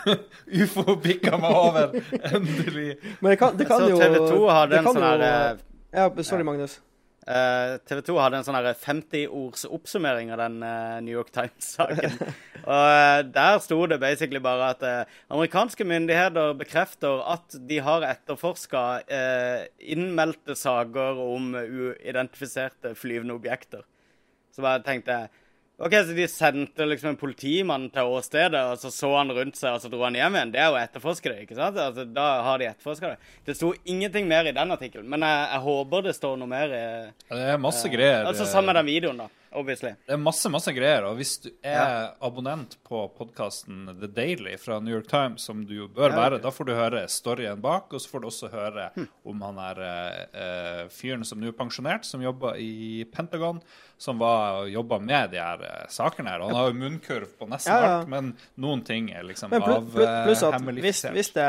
Ufo bikka meg over, endelig. Men det kan, det kan Så jo TV 2 har den sånn her eh, Ja, sorry, Magnus. TV 2 hadde en sånn her 50-ords oppsummering av den uh, New York Times-saken. og uh, Der sto det basically bare at eh, amerikanske myndigheter bekrefter at de har etterforska innmeldte saker om uidentifiserte flyvende objekter. Så bare tenkte jeg OK, så de sendte liksom en politimann til åstedet, og så så han rundt seg, og så dro han hjem igjen. Det er jo å etterforske det, ikke sant? Altså, da har de etterforska det. Det sto ingenting mer i den artikkelen, men jeg, jeg håper det står noe mer i Det er masse greier. Altså sammen med den videoen, da. Obviously. Det er masse masse greier. Og hvis du er abonnent på podkasten The Daily fra New York Times, som du jo bør Ja, være, da får du høre storyen bak, og så får du også høre om han er eh, eh, fyren som nå er pensjonert, som jobber i Pentagon, som var jobba med de her eh, sakene her. Og han har jo munnkurv på nesten Ja, ja. alt, men noen ting er liksom Men pl av pl pluss at hvis, hvis det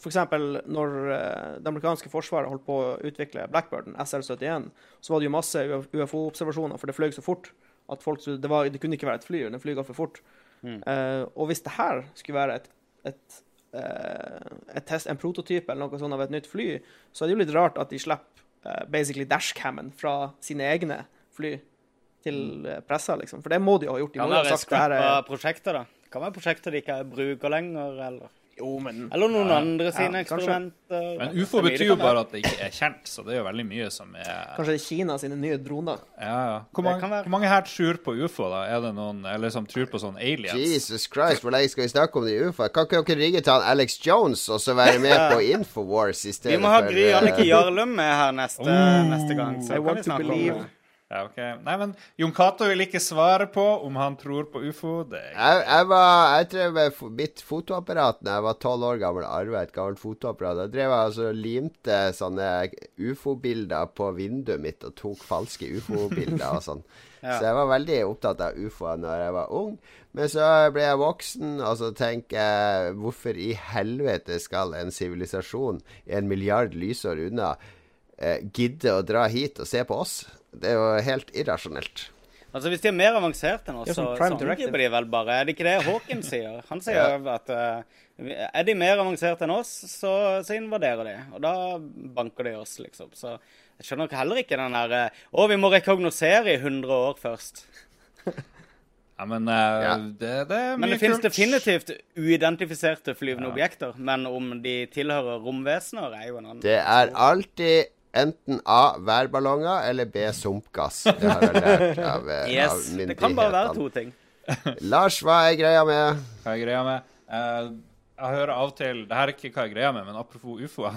f.eks. når eh, det amerikanske forsvaret holdt på å utvikle Blackbirden, SL-71, så var det jo masse UFO-observasjoner, for det fløy så fort at folk det, var, det kunne ikke være et fly, det flyga for fort. Eh, og hvis det her skulle være et, et, eh, et test, en prototype eller noe sånt av et nytt fly, så er det jo litt rart at de slipper uh, basically dashcammen fra sine egne fly til uh, pressa, liksom. For det må de jo ha gjort. De Kan må ha være sagt det her scrappa er prosjekter, da. Kan være prosjekter de ikke bruker lenger, eller Jo, men Eller noen Ja. andre sine Ja, eksperimenter. Men ufo betyr jo bare at det ikke er kjent, så det er jo veldig mye som er Kanskje det er Kina sine nye droner. Ja, ja. Hvor mange, være. hvor mange her tror på ufo, da? Er det noen eller som tror på sånn aliens? Jesus Christ, hvor lenge skal vi snakke om de UFO? Kan ikke dere ringe til han Alex Jones og så være med på Infowars i stedet Vi må ha Gry eh, Annike Jarlum med her neste, Oh. neste gang. Så I kan vi snakke om det. Ja, ok. Nei, men Jon Cato vil ikke svare på om han tror på ufo. Det er Jeg, jeg, var, jeg drev mitt fotoapparat da jeg var tolv år gammel. Arva et gammelt fotoapparat. Da drev jeg altså limte sånne ufo-bilder på vinduet mitt og tok falske ufo-bilder og sånn. Ja. Så jeg var veldig opptatt av ufoer når jeg var ung. Men så ble jeg voksen, og så tenker jeg hvorfor i helvete skal en sivilisasjon en milliard lysår unna eh, gidde å dra hit og se på oss? Det er jo helt irrasjonelt. Altså Hvis de er mer avanserte enn oss, så, angriper de vel bare. Er det ikke det Hawkins sier? Han sier jo at uh, er de mer avanserte enn oss, så, så invaderer de. Og da banker de oss, liksom. Så jeg skjønner nok heller ikke den der eh, Å, vi må rekognosere i 100 år først. Ja, men uh, Ja. det, det er Men mye det finnes definitivt uidentifiserte flyvende Ja. objekter. Men om de tilhører romvesener, er jo en annen Det er alltid enten A. Værballonger eller B. Sumpgass. Det har jeg lært av, yes, av Yes, Det kan bare være to ting. Lars, hva er greia med Hva er greia med? Uh, jeg hører av og til Det her er ikke hva jeg greier med, men apropos ufo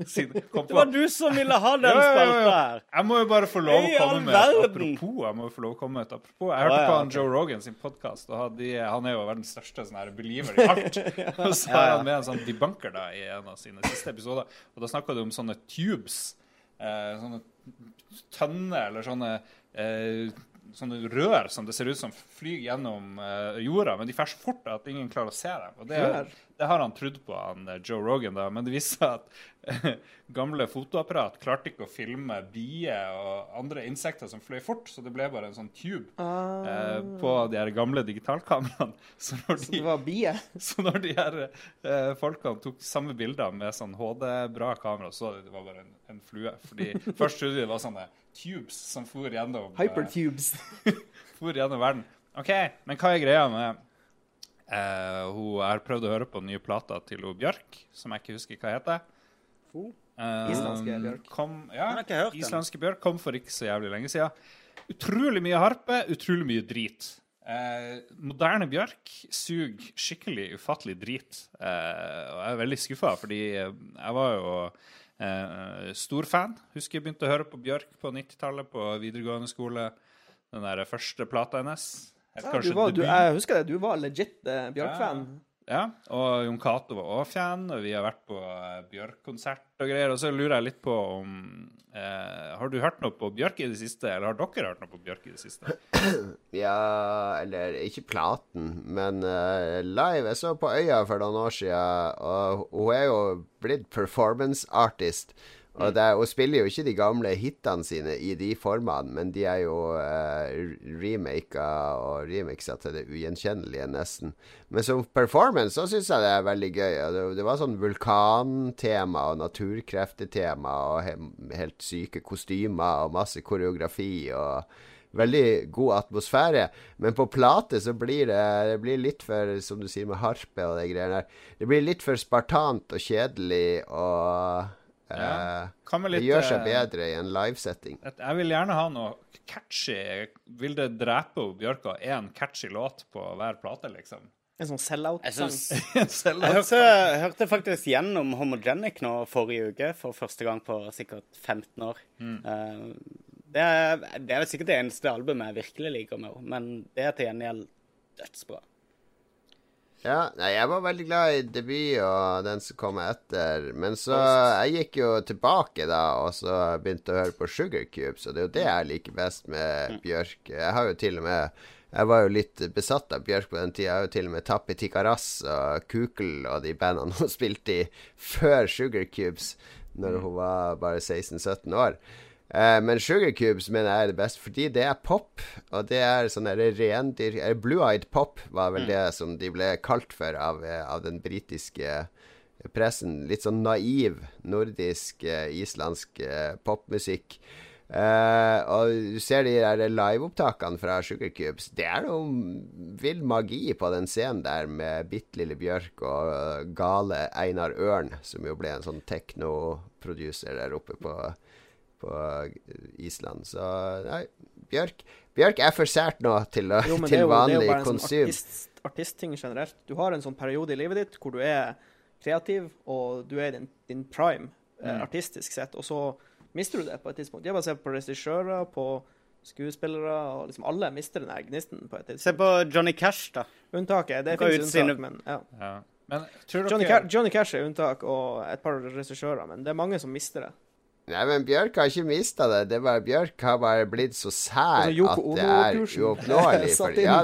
Det var du som ville ha den spalta her. Jeg må jo bare få lov å komme med et apropos. Jeg må jo få lov å komme med et apropos. Jeg hørte på han. Joe Rogan sin podkast, og han- han er jo verdens største sånn her believer i alt. Og så har han med en sånn debunker da i en av sine siste episoder, og da snakka de om sånne tubes. Eh, sånne tønner eller sånne eh, Sånne rør som det ser ut som flyr gjennom eh, jorda, men de fer så fort at ingen klarer å se dem. Og det, Rør? Det har han trodd på, han eh, Joe Rogan, da, men det viste seg at eh, gamle fotoapparat klarte ikke å filme bier og andre insekter som fløy fort, så det ble bare en sånn tube eh, på de her gamle digitalkameraene. Så Så det var bie? så når de her eh, folkene tok samme bilder med sånn HD-bra kamera, så det var bare en, en flue. Fordi først trodde de det var sånne tubes som for gjennom, eh, Hypertubes. for gjennom verden. OK, men hva er greia med eh, hun har prøvd å høre på den nye plata til hun Bjørk, som jeg ikke husker hva heter. Uh, Islandske bjørk. Kom, ja, den. islandske bjørk kom for ikke så jævlig lenge siden. Utrolig mye harpe, utrolig mye drit. Eh, moderne bjørk suger skikkelig ufattelig drit. Eh, og jeg er veldig skuffa, fordi jeg var jo eh, stor fan. Husker jeg begynte å høre på Bjørk på 90-tallet på videregående skole. Den der første plata hennes. Ja, du var, du, jeg husker det, du var legit eh, Bjørk-fan. Ja, og Jon Cato var også fan, og vi har vært på eh, Bjørk-konsert og greier. Og så lurer jeg litt på om eh, Har du hørt noe på Bjørk i det siste, eller har dere hørt noe på Bjørk i det siste? Ja, eller ikke platen, men uh, live. Jeg så på Øya for noen år siden, og hun er jo blitt performance artist. Og det, hun spiller jo ikke de gamle hitene sine i de formene, men de er jo eh, remaka og remixa til det ugjenkjennelige, nesten. Men som performance så syns jeg det er veldig gøy. Det, det var sånn vulkantema og naturkreftetema og he, helt syke kostymer og masse koreografi og Veldig god atmosfære. Men på plate så blir det, det blir litt for, som du sier med harpe og de greiene der, det blir litt for spartant og kjedelig og Ja. eh, Hva Det gjør seg eh, bedre i en livesetting. et- Jeg vil gjerne ha noe catchy. Vil det drepe Bjørka Bjørk én catchy låt på hver plate, liksom? En sånn sell-out-sang. syns Selv Jeg hørte, jeg hørte faktisk gjennom Homogenic nå forrige uke, for første gang på sikkert 15 år. Eh, det, er, det er sikkert det eneste albumet jeg virkelig liker med henne, men det er til gjengjeld dødsbra. Ja, nei, jeg var veldig glad i debut og den som kom etter. Men så Jeg gikk jo tilbake da og så begynte å høre på Sugar Cubes, og det er jo det jeg liker best med Bjørk. Jeg har jo til og med Jeg var jo litt besatt av Bjørk på den tida. Jeg har jo til og med Tappi Tikaras og Kukel og de bandene hun spilte i før Sugar Cubes, når hun var bare 16-17 år. Eh, men Sugar Cubes mener jeg er det beste, fordi det er pop. Og det er sånn der rendyr eh, Blue-eyed pop var vel det som de ble kalt for av, eh, av den britiske pressen. Litt sånn naiv nordisk, eh, islandsk eh, popmusikk. Og du ser de der liveopptakene fra Sugar Cubes. Det er noe vill magi på den scenen der med bitte lille Bjørk og gale Einar Ørn, som jo ble en sånn techno-producer der oppe på på Island. Så nei, Bjørk Bjørk er for sært nå til, å, Jo, til jo, det er vanlig jo bare en sånn artistting artist, generelt. Du har en sånn periode i livet ditt hvor du er kreativ, og du er i din, din prime mm. artistisk sett, og så mister du det på et tidspunkt. Jeg bare ser på regissører, på skuespillere, og liksom alle mister den her gnisten på et tidspunkt. Se på Johnny Cash, da. Unntaket, det fins unntak, men ja. Ja. Men tror Johnny, dere Ca Johnny Cash er unntak, og et par regissører, men det er mange som mister det. Nei, men Bjørk har ikke mista det. Det er bare Bjørk har bare blitt så sær Altså, at det er uoppnåelig. ja,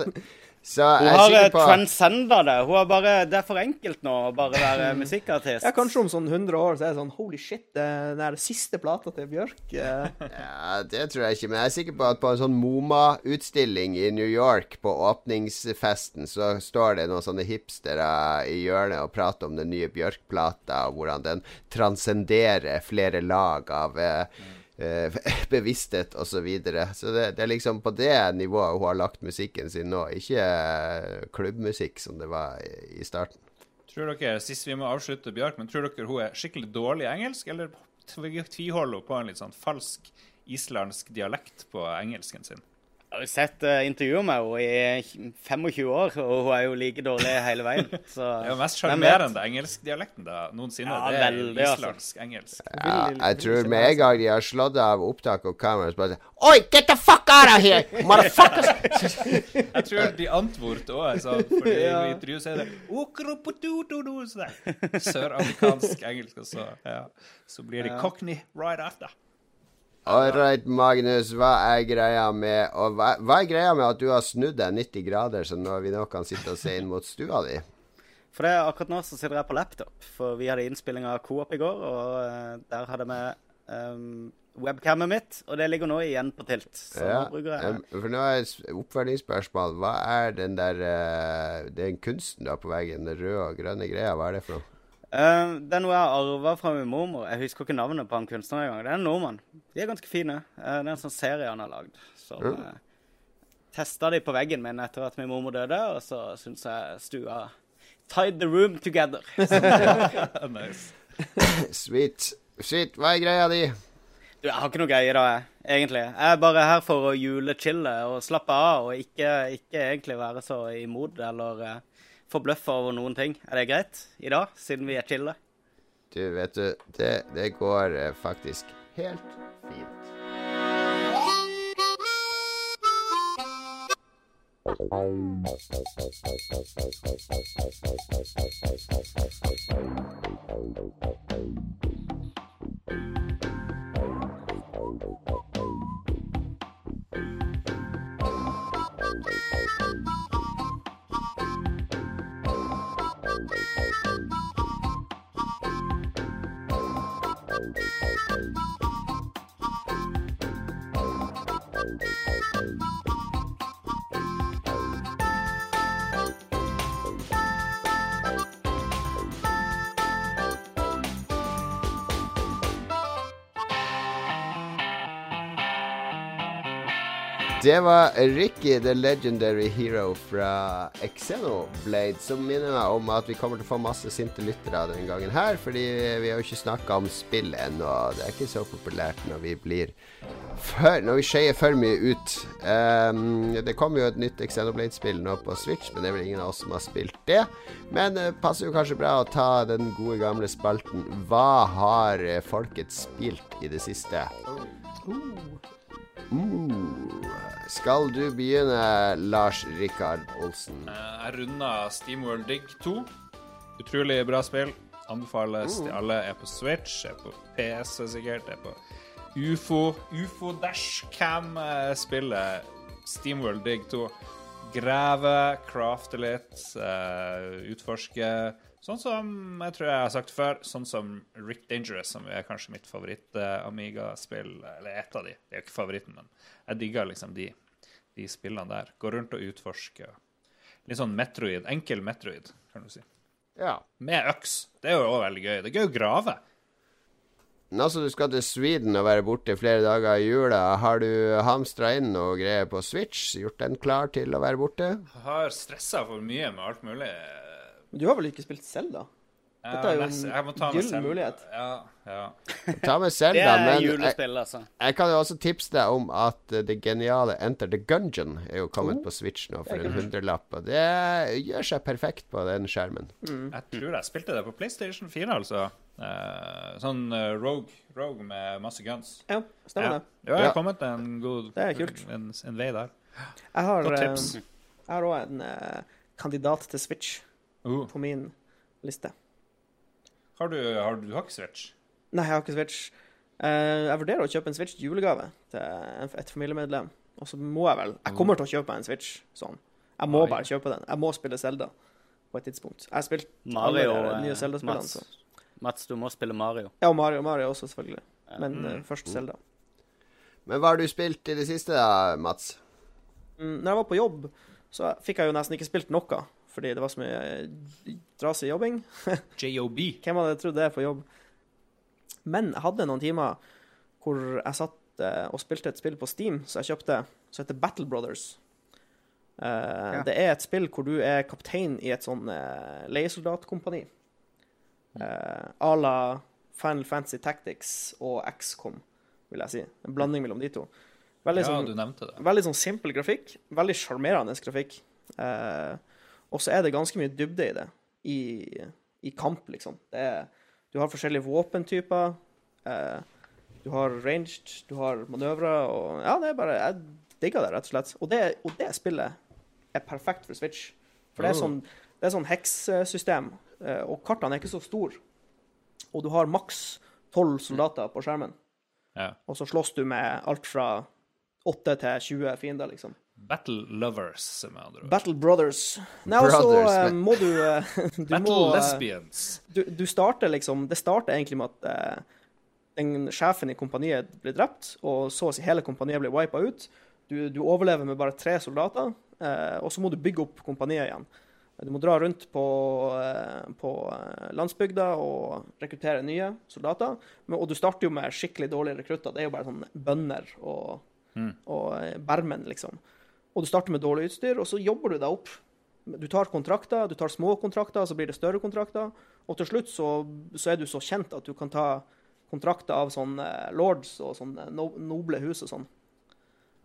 så Hun jeg er har på transcenda det. Hun har bare, det er for enkelt nå å bare være musikkartist. Ja, kanskje om sånn 100 år så er det sånn Holy shit, det er den der siste plata til Bjørk. eh, Ja, Det tror jeg ikke, men jeg er sikker på at på en sånn MoMA-utstilling i New York, på åpningsfesten, så står det noen sånne hipstere i hjørnet og prater om den nye Bjørk-plata, og hvordan den transcenderer flere lag av eh, bevissthet osv. Så, videre. så det, det er liksom på det nivået hun har lagt musikken sin nå, ikke eh, klubbmusikk som det var i, starten. Tror dere, Sist vi må avslutte Bjørk, men tror dere hun er skikkelig dårlig i engelsk, eller tv- tviholder hun på en litt sånn falsk islandsk dialekt på engelsken sin? Jeg har jo sett uh, intervjuer med henne i 25 år, og hun er jo like dårlig hele veien. Så Det er jo mest vet? sjarmerende engelskdialekten da, noensinne. Ja, det er veldig, altså. engelsk. Ja, jeg tror med en gang de har slått av opptak og kamera, så bare sier Oi, get the fuck out of here! Motherfuckers! Jeg tror de antvort òg, sånn, fordi Ja. i intervjuet så er det sånn. Søramerikansk engelsk, og så, ja, så blir de cockney right after. Right, Magnus, hva er greia med og hva, hva er greia med at du har snudd deg 90 grader, så nå vi nå kan sitte og se inn mot stua di? For det, er akkurat nå så sitter jeg på laptop, for vi hadde innspilling av Coop i går, og eh, der hadde vi um, webcamet mitt, og det ligger nå igjen på tilt. Så Ja, nå bruker jeg for nå er oppfølgingsspørsmål. Hva er den der uh, Den kunsten du har på veggen, den røde og grønne greia, hva er det for noe? Eh, Det er noe jeg har arva fra min mormor. Jeg husker ikke navnet på han kunstneren engang. Det er en nordmann. De er ganske fine. Uh, det er en sånn serie han har lagd. Så Ja. uh, testa de på veggen min etter at min mormor døde, og så syns jeg stua tied the room together. nice. Sweet. Sweet. Hva er greia di? Du, jeg har ikke noe greie da, jeg, egentlig. Jeg er bare her for å julechille og slappe av, og ikke, ikke egentlig være så imot eller uh, forbløffa over noen ting. Er det greit i dag, siden vi er chille? Du, vet du, det, det går eh, faktisk helt fint. Det var Ricky, the legendary hero fra Xenoblade, som minner meg om at vi kommer til å få masse sinte lyttere denne gangen her, fordi vi har jo ikke snakka om spill ennå. Det er ikke så populært når vi blir for, Når vi skeier for mye ut. Um, det kommer jo et nytt Xenoblade-spill nå på Switch, men det er vel ingen av oss som har spilt det. Men det passer jo kanskje bra å ta den gode gamle spalten Hva har folket spilt i det siste? Uh. Skal du begynne, Lars Rikard Olsen? Eh, Jeg runda Steamworld Dig 2. Utrolig bra spill. Anbefales til alle. Er på Switch, er på PS sikkert, er på UFO. UFO Dashcam-spillet Steamworld Dig 2. Grave, crafte litt, eh, utforske. Sånn som jeg tror jeg har sagt før, sånn som Rick Dangerous, som er kanskje mitt favoritt-Amiga-spill. Eller et av de. Det er jo ikke favoritten, men jeg digger liksom de, de spillene der. Gå rundt og utforske. Litt sånn Metroid. Enkel Metroid, kan du si. Ja. Med øks. Det er jo også veldig gøy. Det er gøy å grave. Nå altså, du skal til Sweden og være borte flere dager i jula, har du hamstra inn noe greier på Switch? Gjort den klar til å være borte? Jeg har stressa for mye med alt mulig. Du har vel ikke spilt Zelda? Dette er jo en jeg gyllen mulighet. Ja, ja. Ta med Det er men julespill, altså. jeg kan jo også tipse deg om at eh, det geniale Enter the Gungeon er jo kommet Oh. på Switch nå for en hundrelapp, og det gjør seg perfekt på den skjermen. Jeg tror jeg spilte det på PlayStation 4, altså. Uh, sånn uh, Rogue, Rogue med masse guns. Ja, stemmer Ja. det. Ja, jeg Ja. har kommet en god Det er kult. En, en vei der. Jeg har, eh, jeg har òg en eh, kandidat til Switch Uh. på min liste. Har du, har du, du har ikke Switch? Nei, jeg har ikke Switch. Eh, jeg vurderer å kjøpe en Switch julegave til et familiemedlem. Og så må jeg vel Jeg kommer til å kjøpe meg en Switch sånn. Jeg må bare kjøpe den. Jeg må spille Zelda på et tidspunkt. Jeg har spilt Mario, alle de eh, nye Zelda-spillene. Mats. Mats, du må spille Mario. Ja, og Mario, Mario også, selvfølgelig. Men Mm. uh, først Zelda. Men hva har du spilt i det siste, da, Mats? Mm, når jeg var på jobb, så fikk jeg jo nesten ikke spilt noe. Fordi det var så mye eh, trasig jobbing. JOB. Hvem hadde trodd det på jobb? Men jeg hadde noen timer hvor jeg satt eh, og spilte et spill på Steam som jeg kjøpte, som heter Battle Brothers. Eh, Det er et spill hvor du er kaptein i et sånn uh, leiesoldatkompani. Uh, à la Final Fantasy Tactics og XCOM, vil jeg si. En blanding mellom de to. Veldig Ja, sånn du nevnte det. Veldig sånn simpel grafikk. Veldig sjarmerende grafikk. Eh, og så er det ganske mye dybde i det, i, i kamp, liksom. Det er, du har forskjellige våpentyper. eh, du har ranged, du har manøvrer, og Ja, det er bare Jeg digger det, rett og slett. Og det, og det spillet er perfekt for Switch. For det er Oh. sånn, det er sånn hekssystem, eh, og kartene er ikke så store. Og du har maks tolv soldater på skjermen. Ja. Og så slåss du med alt fra 8 til 20 fiender, liksom. Battle Lovers, med andre ord. Battle Brothers. Nei, Brothers, eh, må du eh, Du Battle må eh, Lesbians. du, du starter liksom Det starter egentlig med at uh, den sjefen i kompaniet blir drept, og så å si hele kompaniet blir wipa ut. Du, du overlever med bare tre soldater, uh, og så må du bygge opp kompaniet igjen. Du må dra rundt på, på landsbygda og rekruttere nye soldater. Men, og du starter jo med skikkelig dårlige rekrutter. Det er jo bare sånn bønder og, Mm. og bermen, liksom. Og du starter med dårlig utstyr, og så jobber du deg opp. Du tar kontrakter, du tar små kontrakter, så blir det større kontrakter. Og til slutt så, så er du så kjent at du kan ta kontrakter av sånne lords og sånne noble hus og sånn.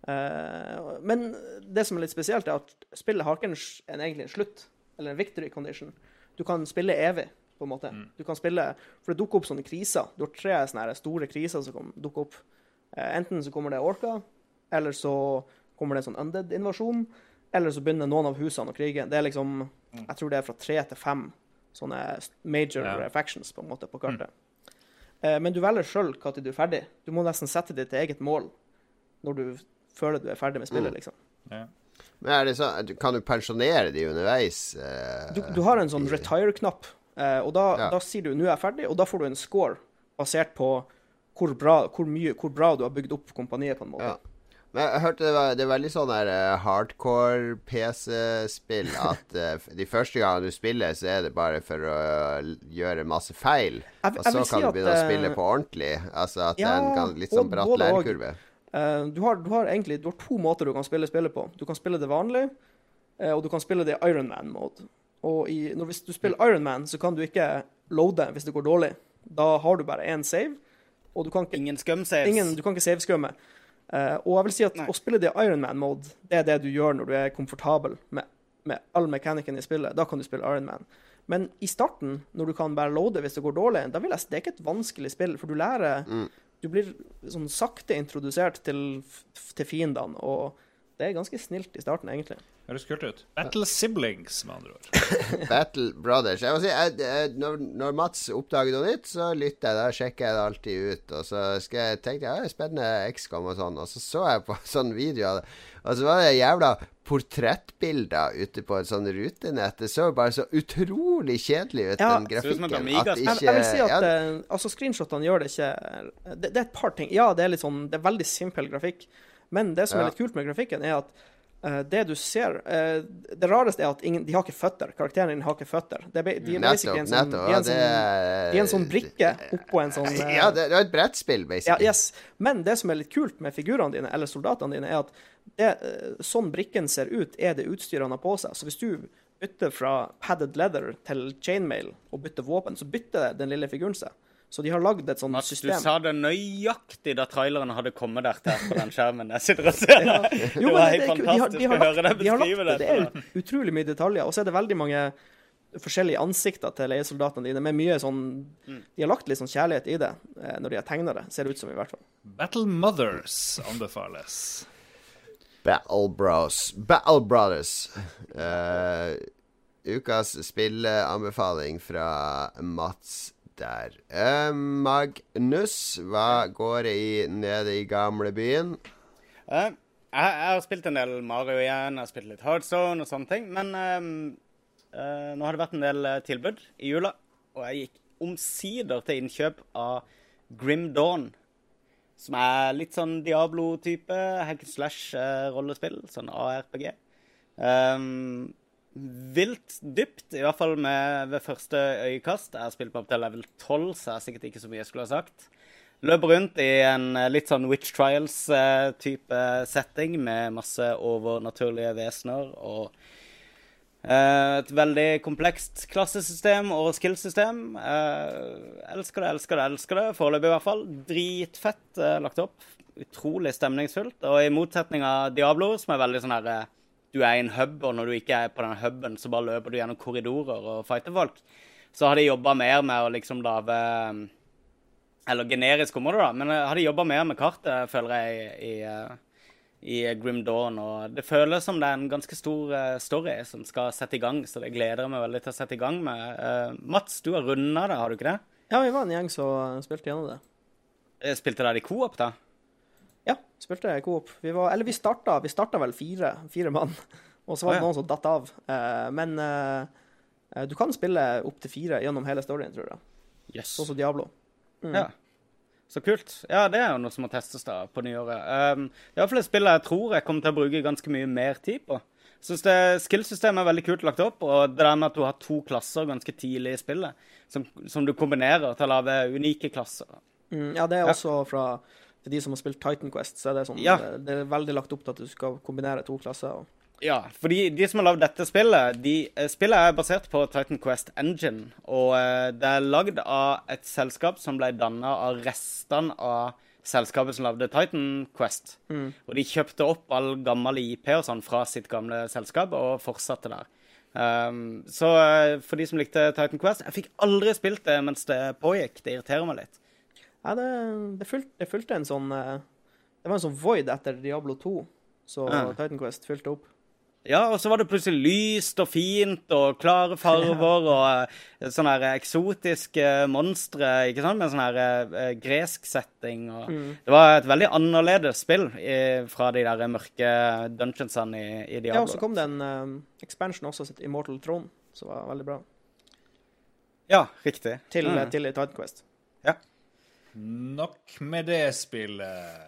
Eh, men det som er litt spesielt, er at spillet har ikke en, en egentlig en slutt, eller en victory condition. Du kan spille evig, på en måte. Du kan spille, For det dukker opp sånne kriser. Du har tre sånne store kriser som dukker opp. Eh, enten så kommer det orka, eller så kommer det en sånn undead-invasjon, eller så begynner noen av husene å krige. Det er liksom Jeg tror det er fra tre til fem sånne major Ja. factions på en måte på kartet. Mm. men du velger sjøl når du er ferdig. Du må nesten sette ditt eget mål når du føler du er ferdig med spillet, liksom. Ja. Men er det sånn, Kan du pensjonere de underveis? eh, Du, du har en sånn retire-knapp, eh, og da, Ja. da sier du 'nå er jeg ferdig', og da får du en score basert på hvor bra, hvor mye, hvor bra du har bygd opp kompaniet, på en måte. Ja. Men jeg hørte det, var, det er veldig sånn der eh, hardcore PC-spill at eh, de første gangene du spiller, så er det bare for å eh, gjøre masse feil. Jeg- Og så kan si du at, begynne å eh, spille på ordentlig. Altså at det er en litt sånn bratt lærekurve. Eh, du, har, du har egentlig du har to måter du kan spille spillet på. Du kan spille det vanlig, eh, og du kan spille det i Ironman-mode. Og i, når, hvis du spiller Ironman, så kan du ikke loade hvis det går dårlig. Da har du bare én save, og du kan ikke Ingen scum saves. Ingen, du kan ikke saveskumme. Uh, og jeg vil si at Nei. å spille det i Ironman-mode, det er det du gjør når du er komfortabel med, med all mekanikken i spillet. Da kan du spille Ironman. Men i starten, når du kan bare loade hvis det går dårlig, da vil jeg, si- det er ikke et vanskelig spill, for du lærer Mm. Du blir sånn sakte introdusert til, til fiendene, og det er ganske snilt i starten, egentlig. Høres kult ut. Battle Siblings, med andre ord. Battle Brothers. Jeg må si, jeg, jeg, når, når Mats oppdager noe nytt, så lytter jeg. Da sjekker jeg det alltid ut. Og så skal jeg tenke ja, det spennende XCOM og sånn. Og så så jeg på sånn video av det. Og så var det jævla portrettbilder ute på et sånn rutenett. Det så bare så utrolig kjedelig ut, Ja, den grafikken. At Jeg, ikke jeg vil si at ja, eh, altså screenshotene gjør det ikke det, det er et par ting. Ja, det er litt sånn Det er veldig simpel grafikk. Men det som Ja. er litt kult med grafikken, er at det du ser eh, Det rareste er at ingen, de har ikke føtter. Karakterene dine har ikke føtter. Det er, de er Nettopp. en sånn, nettopp. de er Ja, en det sånn, de er en sånn brikke oppå en sånn eh, Ja, det, det er et brettspill, ja, basically. yes. Men det som er litt kult med figurene dine, eller soldatene dine, er at det, eh, sånn brikken ser ut, er det utstyret han har på seg. Så hvis du bytter fra padded leather til chainmail og bytter våpen, så bytter den lille figuren seg. Så de har lagd et sånt Mats, du sa det nøyaktig da traileren hadde kommet der til på den skjermen jeg sitter og ser. Jo, det var helt de har- fantastisk de har å høre deg de har lagt beskrive det. det. Det er utrolig mye detaljer. Og så er det veldig mange forskjellige ansikter til leiesoldatene dine, med mye sånn Mm. De har lagt litt sånn kjærlighet i det eh, når de har tegna det, ser det ut som, i hvert fall. Battle Mothers anbefales. Battle Bros. Battle Brothers. Uh, ukas spilleanbefaling fra Mats der. Eh, Magnus, hva går det i nede i gamlebyen? Eh, jeg, jeg har spilt en del Mario igjen, jeg har spilt litt Hardstone og sånne ting. Men ehm, eh, nå har det vært en del tilbud i jula, og jeg gikk omsider til innkjøp av Grim Dawn. Som er litt sånn Diablo-type hack and slash-rollespill. Sånn ARPG. Um, vilt dypt, i hvert fall med, ved første øyekast. Jeg har spilt meg opp til level 12, så jeg er sikkert ikke så mye jeg skulle ha sagt. Løper rundt i en eh, litt sånn Witch Trials-type setting med masse overnaturlige vesener og eh, et veldig komplekst klassesystem og skillsystem. Elsker det, elsker det, elsker det. Foreløpig i hvert fall. Dritfett eh, lagt opp. Utrolig stemningsfullt. Og i motsetning av Diablo, som er veldig sånn her eh, Du er i en hub, og når du ikke er på den huben, så bare løper du gjennom korridorer og fighter folk. Så har de jobba mer med å liksom lage eh, eller generisk område, da. Men har de jobba mer med kartet, føler jeg, i, i, i Grim Dawn. Og det føles som det er en ganske stor eh, story som skal sette i gang, så det gleder jeg meg veldig til å sette i gang med. Eh, Mats, du har runda det, har du ikke det? Ja, vi var en gjeng som spilte gjennom det. Eh, Spilte dere i coop, da? Ja, spilte jeg Coop. Vi var, eller vi starta, vi starta vel fire, fire mann, og så var det noen som datt av. Eh, men eh, du kan spille opp til fire gjennom hele storyen, tror jeg. Yes. Sånn som Diablo. Ja. Så kult. Ja, det er jo noe som må testes da på nyåret. Um, det er iallfall et spill jeg tror jeg kommer til å bruke ganske mye mer tid på. Syns det skillsystemet er veldig kult lagt opp, og det der med at du har to klasser ganske tidlig i spillet, som, som du kombinerer til å lage unike klasser. Mm, ja, det er Ja. også fra de som har spilt Titan Quest, så er det sånn Ja. det, det er veldig lagt opp til at du skal kombinere to klasser. Og, Ja, fordi de som har lagd dette spillet de, eh, Spillet er basert på Titan Quest Engine. Og eh, det er lagd av et selskap som ble danna av restene av selskapet som lagde Titan Quest. Og de kjøpte opp all gammel IP og sånn fra sitt gamle selskap og fortsatte der. Um, så eh, for de som likte Titan Quest Jeg fikk aldri spilt det mens det pågikk. Det irriterer meg litt. Ja, det, det, fulgte, det fulgte en sånn eh, Det var en sånn void etter Diablo 2, så Ja. Titan Quest fylte opp. Ja, og så var det plutselig lyst og fint og klare farver og eh, sånne her eksotiske monstre, ikke sant, med sånn her eh, gresk setting. Og Det var et veldig annerledes spill i, fra de der mørke dungeonsene i, i Ja, og så kom det en uh, expansion også, sitt Immortal Throne, som var veldig bra. Ja, riktig. Til, Mm. til Titan Quest. Nok med det spillet.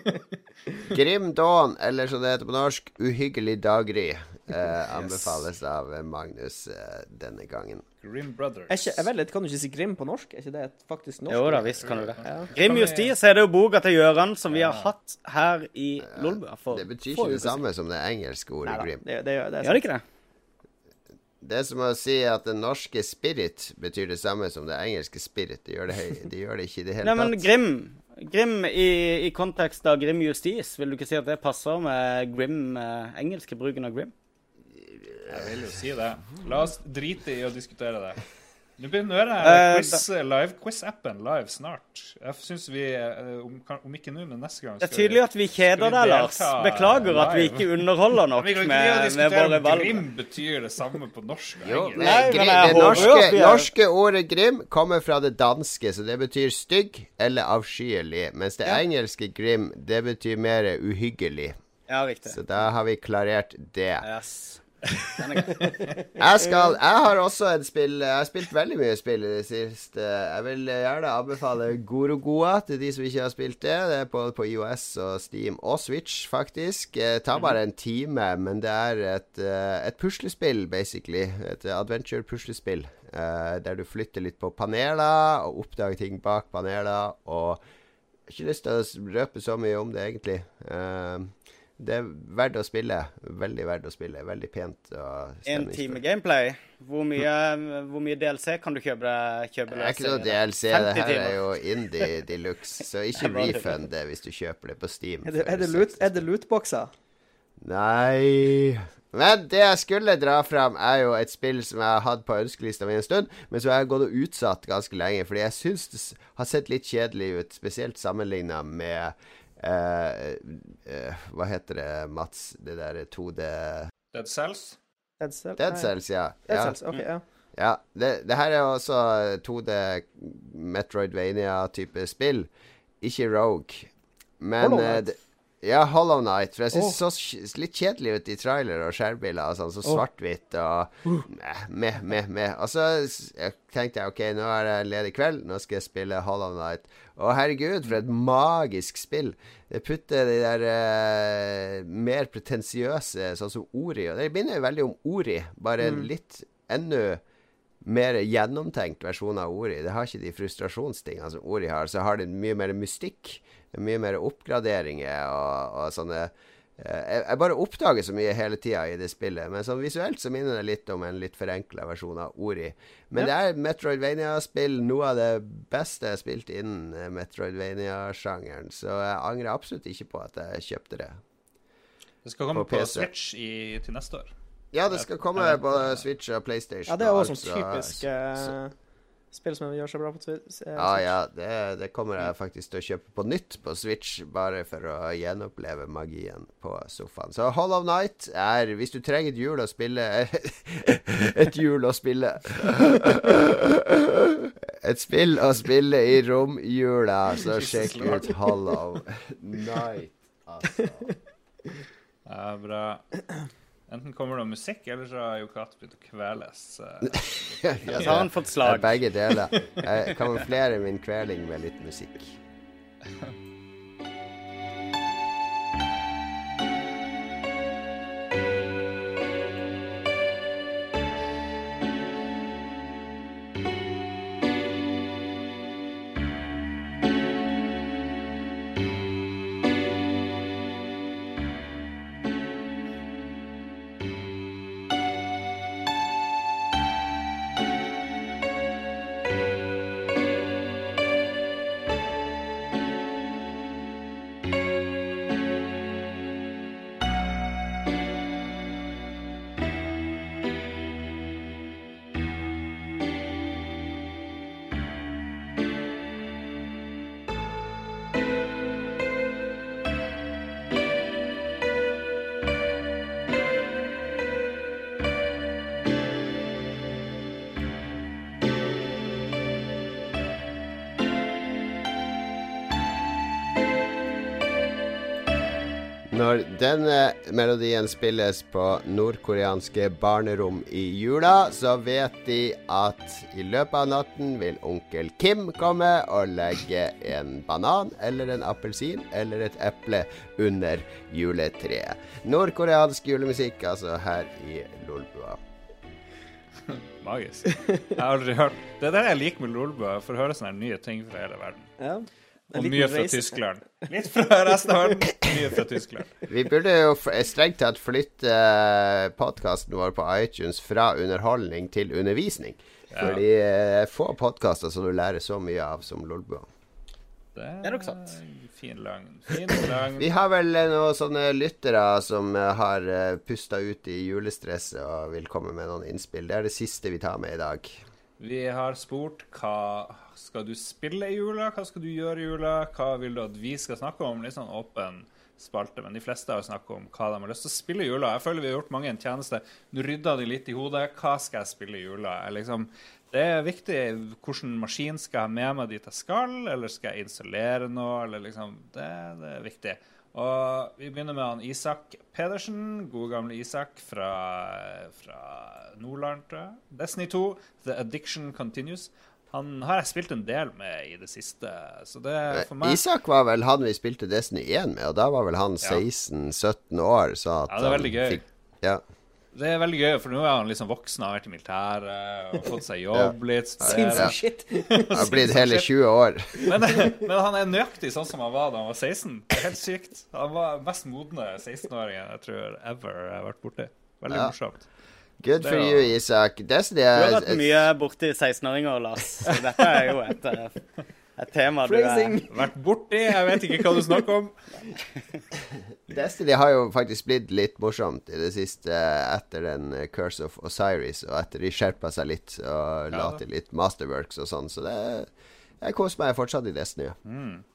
Grim Dawn, eller som det heter på norsk, Uhyggelig daggry, eh, anbefales av eh, Magnus eh, denne gangen. Grim Brothers. Er ikke, jeg vet litt, Kan du ikke si Grim på norsk? Er ikke det et faktisk norsk? Jo da, visst kan du det. Ja. Grim Justis er det jo boka til Gøran som vi har hatt her i Lolbua Det betyr ikke det samme som det engelske ordet Neida, grim. det, det, det er Gjør det ikke det? Det er som å si at det norske spirit betyr det samme som det engelske spirit. Det gjør det, de gjør det ikke i det hele Nei, men tatt. Grim Grim i, i kontekst av Grim Justis, vil du ikke si at det passer med Grim, eh, engelske bruken av Grim? Jeg vil jo si det. La oss drite i å diskutere det. Nå begynner live, quiz-appen live snart. Jeg syns vi, eh, om, om ikke nå, men neste gang Det er tydelig at vi kjeder skal deg, Lars. Beklager Beklager at vi ikke underholder nok Vi kan ikke med, med våre valg. Grim betyr det samme på norsk Jo, men Nei, grim, jeg det norske, er- norske ordet grim kommer fra det danske, så det betyr stygg eller avskyelig. Mens det engelske grim, det betyr mer uhyggelig. Ja, riktig. Så da har vi klarert det. Yes. Jeg skal Jeg har også et spill Jeg har spilt veldig mye spill i det siste. Jeg vil gjerne anbefale Gorogoa til de som ikke har spilt det. Det er både på IOS og Steam og Switch, faktisk. Det tar bare en time, men det er et, eh, et puslespill, basically. Et adventure-puslespill. eh, Der du flytter litt på paneler og oppdager ting bak paneler. Og jeg har ikke lyst til å røpe så mye om det, egentlig. Eh, det er verdt å spille. Veldig verdt å spille. Veldig pent og En time gameplay. Hvor mye, hvor mye DLC kan du kjøpe? kjøpe Det er ikke noe? DLC. Det her er jo indie de luxe, så ikke Jeg refund det hvis du kjøper det på Steam. Er det, er det, loot, er det lootboxer? Nei Men det jeg skulle dra fram, er jo et spill som jeg har hatt på ønskelista mi en stund, men så har gått og utsatt ganske lenge, fordi jeg syns det har sett litt kjedelig ut, spesielt sammenligna med Hva heter det, Mats? Det der 2D Dead Cells? Dead Cell? Dead Cells, ja. Dead ja. Cells, ok, ja. Ja, det, det her er også 2D Metroidvania-type spill. Ikke Rogue. Men Hollow eh, det, Ja, Hollow Night. For jeg syns det så litt kjedelig ut i trailer og skjærbilder og sånn. Så svart-hvitt og meh, meh, meh, meh. Og så jeg tenkte jeg OK, nå er det ledig kveld, nå skal jeg spille Hollow Night. Å, herregud, for et magisk spill. Det putter de der eh, mer pretensiøse, sånn som Ori Og det minner jo veldig om Ori, bare en litt enda mer gjennomtenkt versjon av Ori. Det har ikke de frustrasjonstingene som Ori har. Så har det mye mer mystikk. Mye mer oppgraderinger og, og sånne eh, jeg, jeg bare oppdager så mye hele tida i det spillet. Men sånn visuelt så minner det litt om en litt forenkla versjon av Ori. Men det er Metroidvania-spill. Noe av det beste jeg har spilt innen eh, Metroidvania-sjangeren. Så jeg angrer absolutt ikke på at jeg kjøpte det. Det skal komme På på, Switch i, til neste år. Ja, det skal komme på. Switch og PlayStation. Ja, det er og også alt, sånn så- typisk eh, spill som gjør seg bra på Switch. eh, Ja, ja, det, det kommer jeg faktisk til å kjøpe på nytt på Switch, bare for å gjenoppleve magien på sofaen. Så Hollow Night er Hvis du trenger et hjul å spille Et hjul å spille Et spill å spille i romjula, så sjekk ut Hollow Night, altså. er bra. Enten kommer det musikk, eller så har jo katt begynt å kveles. eh. Ja, så har han fått slag. begge deler. Jeg kamuflerer min kveling med litt musikk. Når denne melodien spilles på nordkoreanske barnerom i jula, så vet de at i løpet av natten vil onkel Kim komme og legge en banan eller en appelsin eller et eple under juletreet. Nordkoreansk julemusikk, altså, her i Lolbua. Magisk. Jeg har aldri hørt Det er det jeg liker med Lolbua. Jeg får høre sånne nye ting fra hele verden. Ja. Og mye fra reise. Tyskland. Litt fra resten av verden, mye fra Tyskland. Vi burde jo strengt tatt flytte podkasten vår på iTunes fra underholdning til undervisning. Fordi eh, få podkaster som du lærer så mye av som Lolbua. Det er nok sant. Fin lang. Fin lang. Vi har vel eh, noen sånne lyttere som eh, har pusta ut i julestresset og vil komme med noen innspill. Det er det siste vi tar med i dag. Vi har spurt hva skal du spille i jula, hva skal du gjøre i jula, hva vil du at vi skal snakke om? Litt sånn åpen spalte, men de fleste har snakket om hva de har lyst til å spille i jula. Jeg føler vi har gjort mange en tjeneste. Nå rydda de litt i hodet. Hva skal jeg spille i jula? Liksom, det er viktig hvilken maskin skal jeg ha med meg dit jeg skal, eller skal jeg installere noe, liksom Det, det er viktig. Og vi begynner med han Isak Pedersen, gode gamle Isak fra, fra Nordland, tror jeg. Destiny 2, The Addiction Continues. Han har jeg spilt en del med i det siste, så det for meg Isak var vel han vi spilte Destiny 1 med, og da var vel han 16-17 år. Så at Ja, det er han veldig gøy. fikk- ja. Det er veldig gøy, for nå er han liksom voksen, har vært i militæret og fått seg jobb litt. Sinnssykt shit. Han har blitt hele 20 år. Men, men han er nøyaktig sånn som han var da han var 16. Det er helt sykt. Han var mest modne 16-åringen jeg tror ever jeg har vært borti. Veldig Ja. morsomt. Good Det for er you, Isak. Destiny Du har er vært mye borti 16-åringer, Lars. Så dette er jo et, eh, et tema du har. Vært borti, jeg vet ikke hva du snakker om. Destiny har jo faktisk blitt litt morsomt i det siste etter den eh, Curse of Osiris, og etter de skjerpa seg litt og la til litt masterworks og sånn. Så det Jeg koser meg fortsatt i Destiny. ja.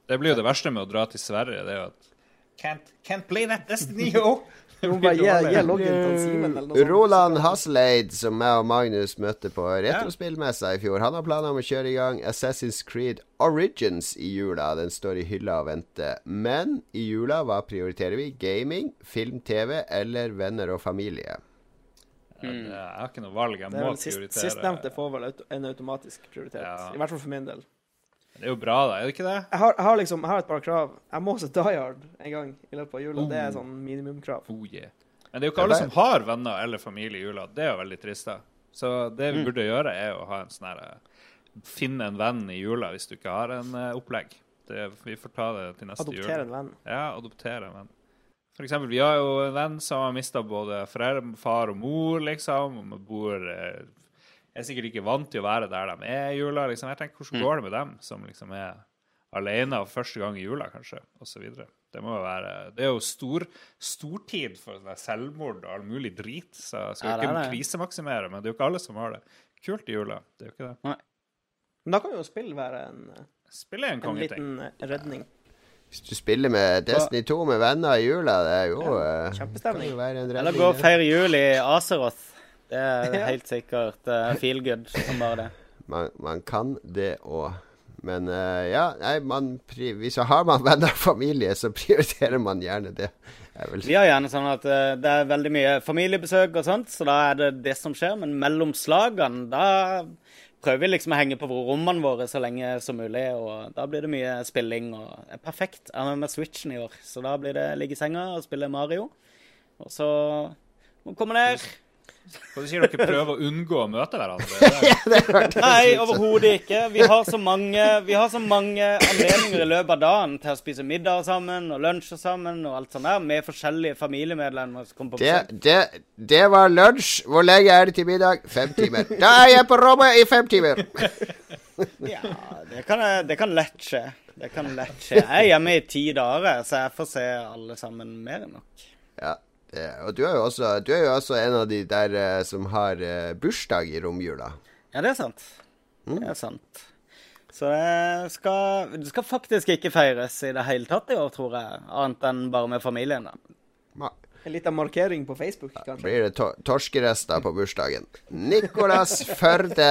Det blir jo det verste med å dra til Sverige, det er jo at Can't, can't play that Destiny, yo! Sånt. Roland Hasleid, som jeg og Magnus møtte på retrospillmessa i fjor, han har planer om å kjøre i gang Assassin's Creed Origins i jula. Den står i hylla og venter. Men i jula, hva prioriterer vi? Gaming, film, TV eller venner og familie? Mm. Jeg har ikke noe valg, jeg Det må sist, prioritere. Sistnevnte får vel en automatisk prioritet. Ja. I hvert fall for min del. Det er jo bra, da, er det ikke det? Jeg har, jeg har liksom jeg har et par krav. Jeg må se Die Hard en gang i løpet av jula. Det er sånn minimumkrav. Oh, yeah. Men det er jo ikke alle som har venner eller familie i jula. Det er jo veldig trist, da. Så det vi burde gjøre, er å ha en sånn her eh, Finne en venn i jula hvis du ikke har en uh, opplegg. Det, vi får ta det til neste jul. Adoptere en venn. Ja, adoptere en venn. For eksempel, vi har jo en venn som har mista både foreldre, far og mor, liksom. Og vi bor eh, er sikkert ikke vant til å være der de er i jula. liksom. Jeg tenker, Hvordan går det med dem som liksom er alene for første gang i jula, kanskje, osv. Det må jo være Det er jo stor, stortid for sånn selvmord og all mulig drit. Så jeg skal Ja, ikke er det. krisemaksimere, men det er jo ikke alle som har det. Kult i jula. Det er jo ikke det. Men da kan jo spill være en, en en liten eh, redning. Hvis du spiller med Destiny 2 med venner i jula, det er jo Ja, eh, kjempestemning. Eller gå og feire jul i Azeroth. Det er helt sikkert uh, feel good som bare det. Man, man kan det òg. Men uh, ja, nei, man pri hvis man har man venner og familie, så prioriterer man gjerne det. Vi har gjerne sånn at uh, det er veldig mye familiebesøk og sånt, så da er det det som skjer. Men mellom slagene, da prøver vi liksom å henge på rommene våre så lenge som mulig. Og da blir det mye spilling og det er perfekt. Jeg er med med Switchen i år, så da blir det ligge i senga og spille Mario. Og så må vi komme ned. Hva du sier dere prøver å unngå å møte hverandre? Nei, overhodet ikke. Vi har, så mange, vi har så mange anledninger i løpet av dagen til å spise middag sammen og lunsjer sammen og alt sånt der, med forskjellige familiemedlemmer som kommer på det, besøk. det, det var lunsj. Hvor lenge er det til middag? Fem timer. Da er jeg på rommet i fem timer! Ja, det kan, det kan lett skje. Det kan lett skje. Jeg er hjemme i ti dager, så jeg får se alle sammen mer enn nok. Ja, og du er, jo også, du er jo også en av de der eh, som har eh, bursdag i romjula. Ja, det er sant. Det er sant. Så det skal, det skal faktisk ikke feires i det hele tatt i år, tror jeg. Annet enn bare med familien. da. Ma- En liten markering på Facebook, kanskje. Da Blir det to torskerester på bursdagen. Nicolas Førde,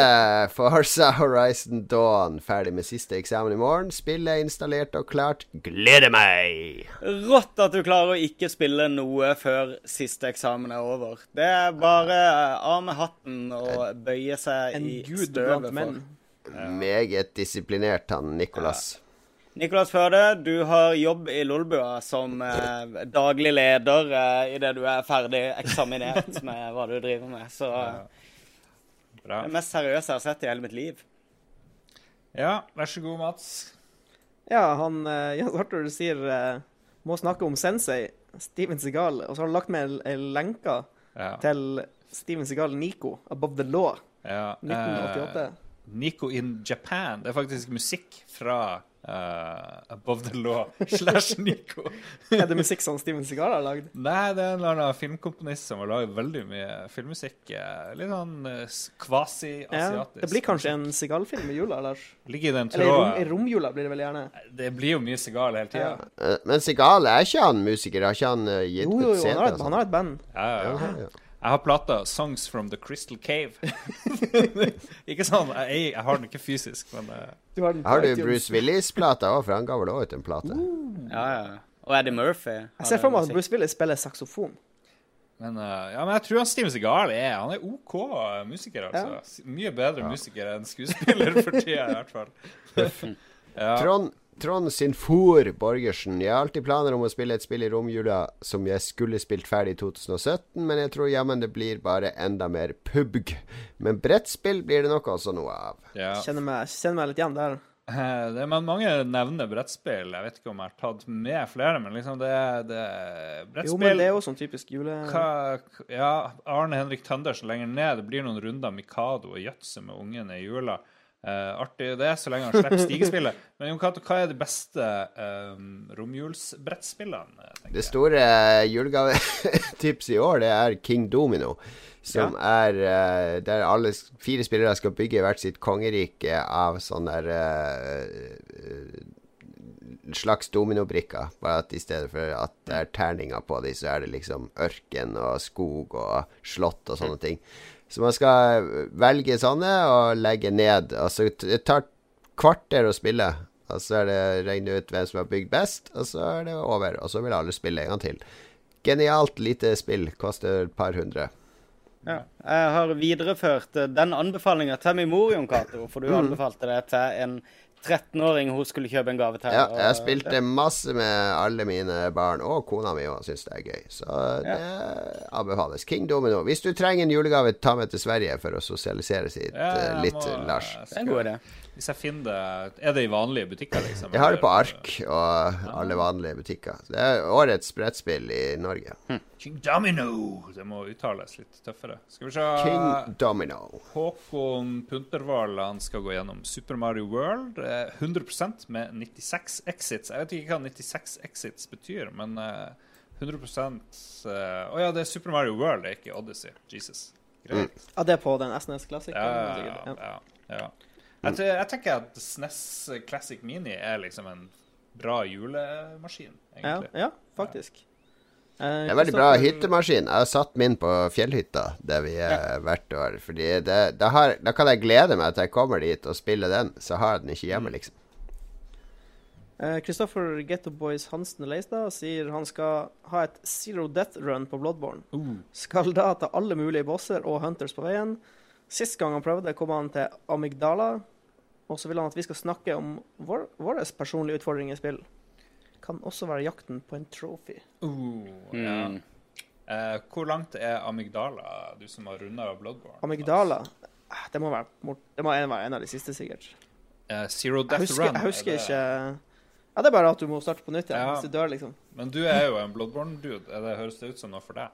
Forza Horizon Dawn. Ferdig med siste eksamen i morgen. Spillet er installert og klart. Gleder meg! Rått at du klarer å ikke spille noe før siste eksamen er over. Det er bare av med hatten og bøye seg En i gud støvet blant menn. for. Meget disiplinert, han Nicolas. Nicolas Førde, du har jobb i Lolbua som eh, daglig leder eh, idet du er ferdig eksaminert med hva du driver med. Så Bra. det mest seriøse jeg har sett i hele mitt liv. Ja, vær så god, Mats. Ja, han eh, Jens Arthur sier eh, må snakke om Sensei, Steven Segal, og så har han lagt med ei lenke Ja. til Steven Segal Nico, Above the Law, ja. 1988. eh, Nico in Japan. Det er faktisk musikk fra eh, Above the Law slash Nico. Er det musikk som Steven Segal har lagd? Nei, det er en eller annen filmkomponist som har lagd veldig mye filmmusikk. eh, Litt sånn kvasi-asiatisk. Ja. Det blir kanskje en Segal-film i jula, Lars? Ligger i den tråden. Eller i, rom, i romjula blir det vel gjerne. Det blir jo mye Sigal hele tida. Ja. Eh, Men Segal, er ikke han musiker? Har ikke han eh, gitt Jo, jo, jo, han CD? har, et, sånn? han har et band. Ja, ja, ja. Jeg har plata 'Songs from the Crystal Cave'. ikke sånn, jeg, jeg har den ikke fysisk, men uh... Du har, den Har du. Bruce Willis-plata òg, for han ga vel òg ut en plate? Ja, ja. Og Eddie Murphy. Jeg ser for meg at Bruce Willis spiller saksofon. Men, uh, ja, men jeg tror han Steven Segal er Han er OK musiker, altså. Ja. Mye bedre musiker enn skuespiller for tida, i hvert fall. ja. Trond, Trond Sinfor Borgersen. Jeg har alltid planer om å spille et spill i romjula som jeg skulle spilt ferdig i 2017, men jeg tror jammen det blir bare enda mer pubg. Men brettspill blir det nok også noe av. ja. Kjenner meg, kjenner meg litt igjen der. Eh, Det, men mange nevner brettspill. Jeg vet ikke om jeg har tatt med flere, men liksom det, det Brettspill Jo, men det er jo sånn typisk jule... hva, Ja, Arne Henrik Tøndersen lenger ned. Det blir noen runder Mikado og Yatzy med ungene i jula. Eh, artig det, så lenge han slipper stigespillet. Men Jon Cato, hva er de beste um, romjulsbrettspillene? Det store julegavetipset julegavetips i år, det er King Domino. Som er uh, der alle fire spillere skal bygge hvert sitt kongerike av sånne der uh, slags dominobrikker. Bare at i stedet for at det er terninger på dem, så er det liksom ørken og skog og slott og sånne ting. Så man skal velge sånne og legge ned. Altså, det tar kvarter å spille. Og så er det regne ut hvem som har bygd best, og så er det over. Og så vil alle spille en gang til. Genialt lite spill. Koster et par hundre. Ja. Jeg har videreført eh, den anbefalinga til min mor, Jon Cato, for du anbefalte det til en 13-åring hun skulle kjøpe en gave til. Ja, og jeg spilte masse med alle mine barn, og kona mi òg syns det er gøy. Så det anbefales. King Domino. Hvis du trenger en julegave, ta med til Sverige for å sosialisere sitt Ja, eh, litt, må- Lars. Det er en god idé. Hvis jeg finner det Er det i vanlige butikker, liksom? Jeg har det på ark og alle vanlige butikker. Det er årets brettspill i Norge. King Domino! Det må uttales litt tøffere. Skal vi se King Domino. Håkon Puntervold han skal gå gjennom Super Mario World. eh, 100% med 96 exits. Jeg vet ikke hva 96 exits betyr, men eh, 100 eh, Å ja, det er Super Mario World, det er ikke Odyssey. Jesus. Greit. Ja, det er på den SNES-klassikeren? Ja, ja, ja. Ja, ja. Jeg, jeg tenker at SNES Classic Mini er liksom en bra julemaskin, egentlig. ja, faktisk. Eh, Det er veldig bra hyttemaskin. Jeg har satt min på fjellhytta der vi er hvert år. Fordi det, da, har, da kan jeg glede meg til jeg kommer dit og spiller den. Så har jeg den ikke hjemme, liksom. Eh, Kristoffer Getto Boys Hansen Leistad sier han skal ha et zero death run på Bloodborne. Uh, Skal da ta alle mulige bosser og hunters på veien. Sist gang han prøvde, kom han til Amygdala. Og så vil han at vi skal snakke om vår, våre personlige utfordringer i spill. Kan også være jakten på en trophy. uh, ja. Mm. Eh, hvor langt er Amygdala, du som har runda Bloodborne? Amygdala eh, Det må være, det må være en av de siste, sikkert. Eh, Zero Jeg Death husker, Run. jeg husker er det- ikke Ja, det er bare at du må starte på nytt igjen Ja. hvis du dør, liksom. Men du er jo en Bloodborne-dude. Det Høres det ut som noe for deg?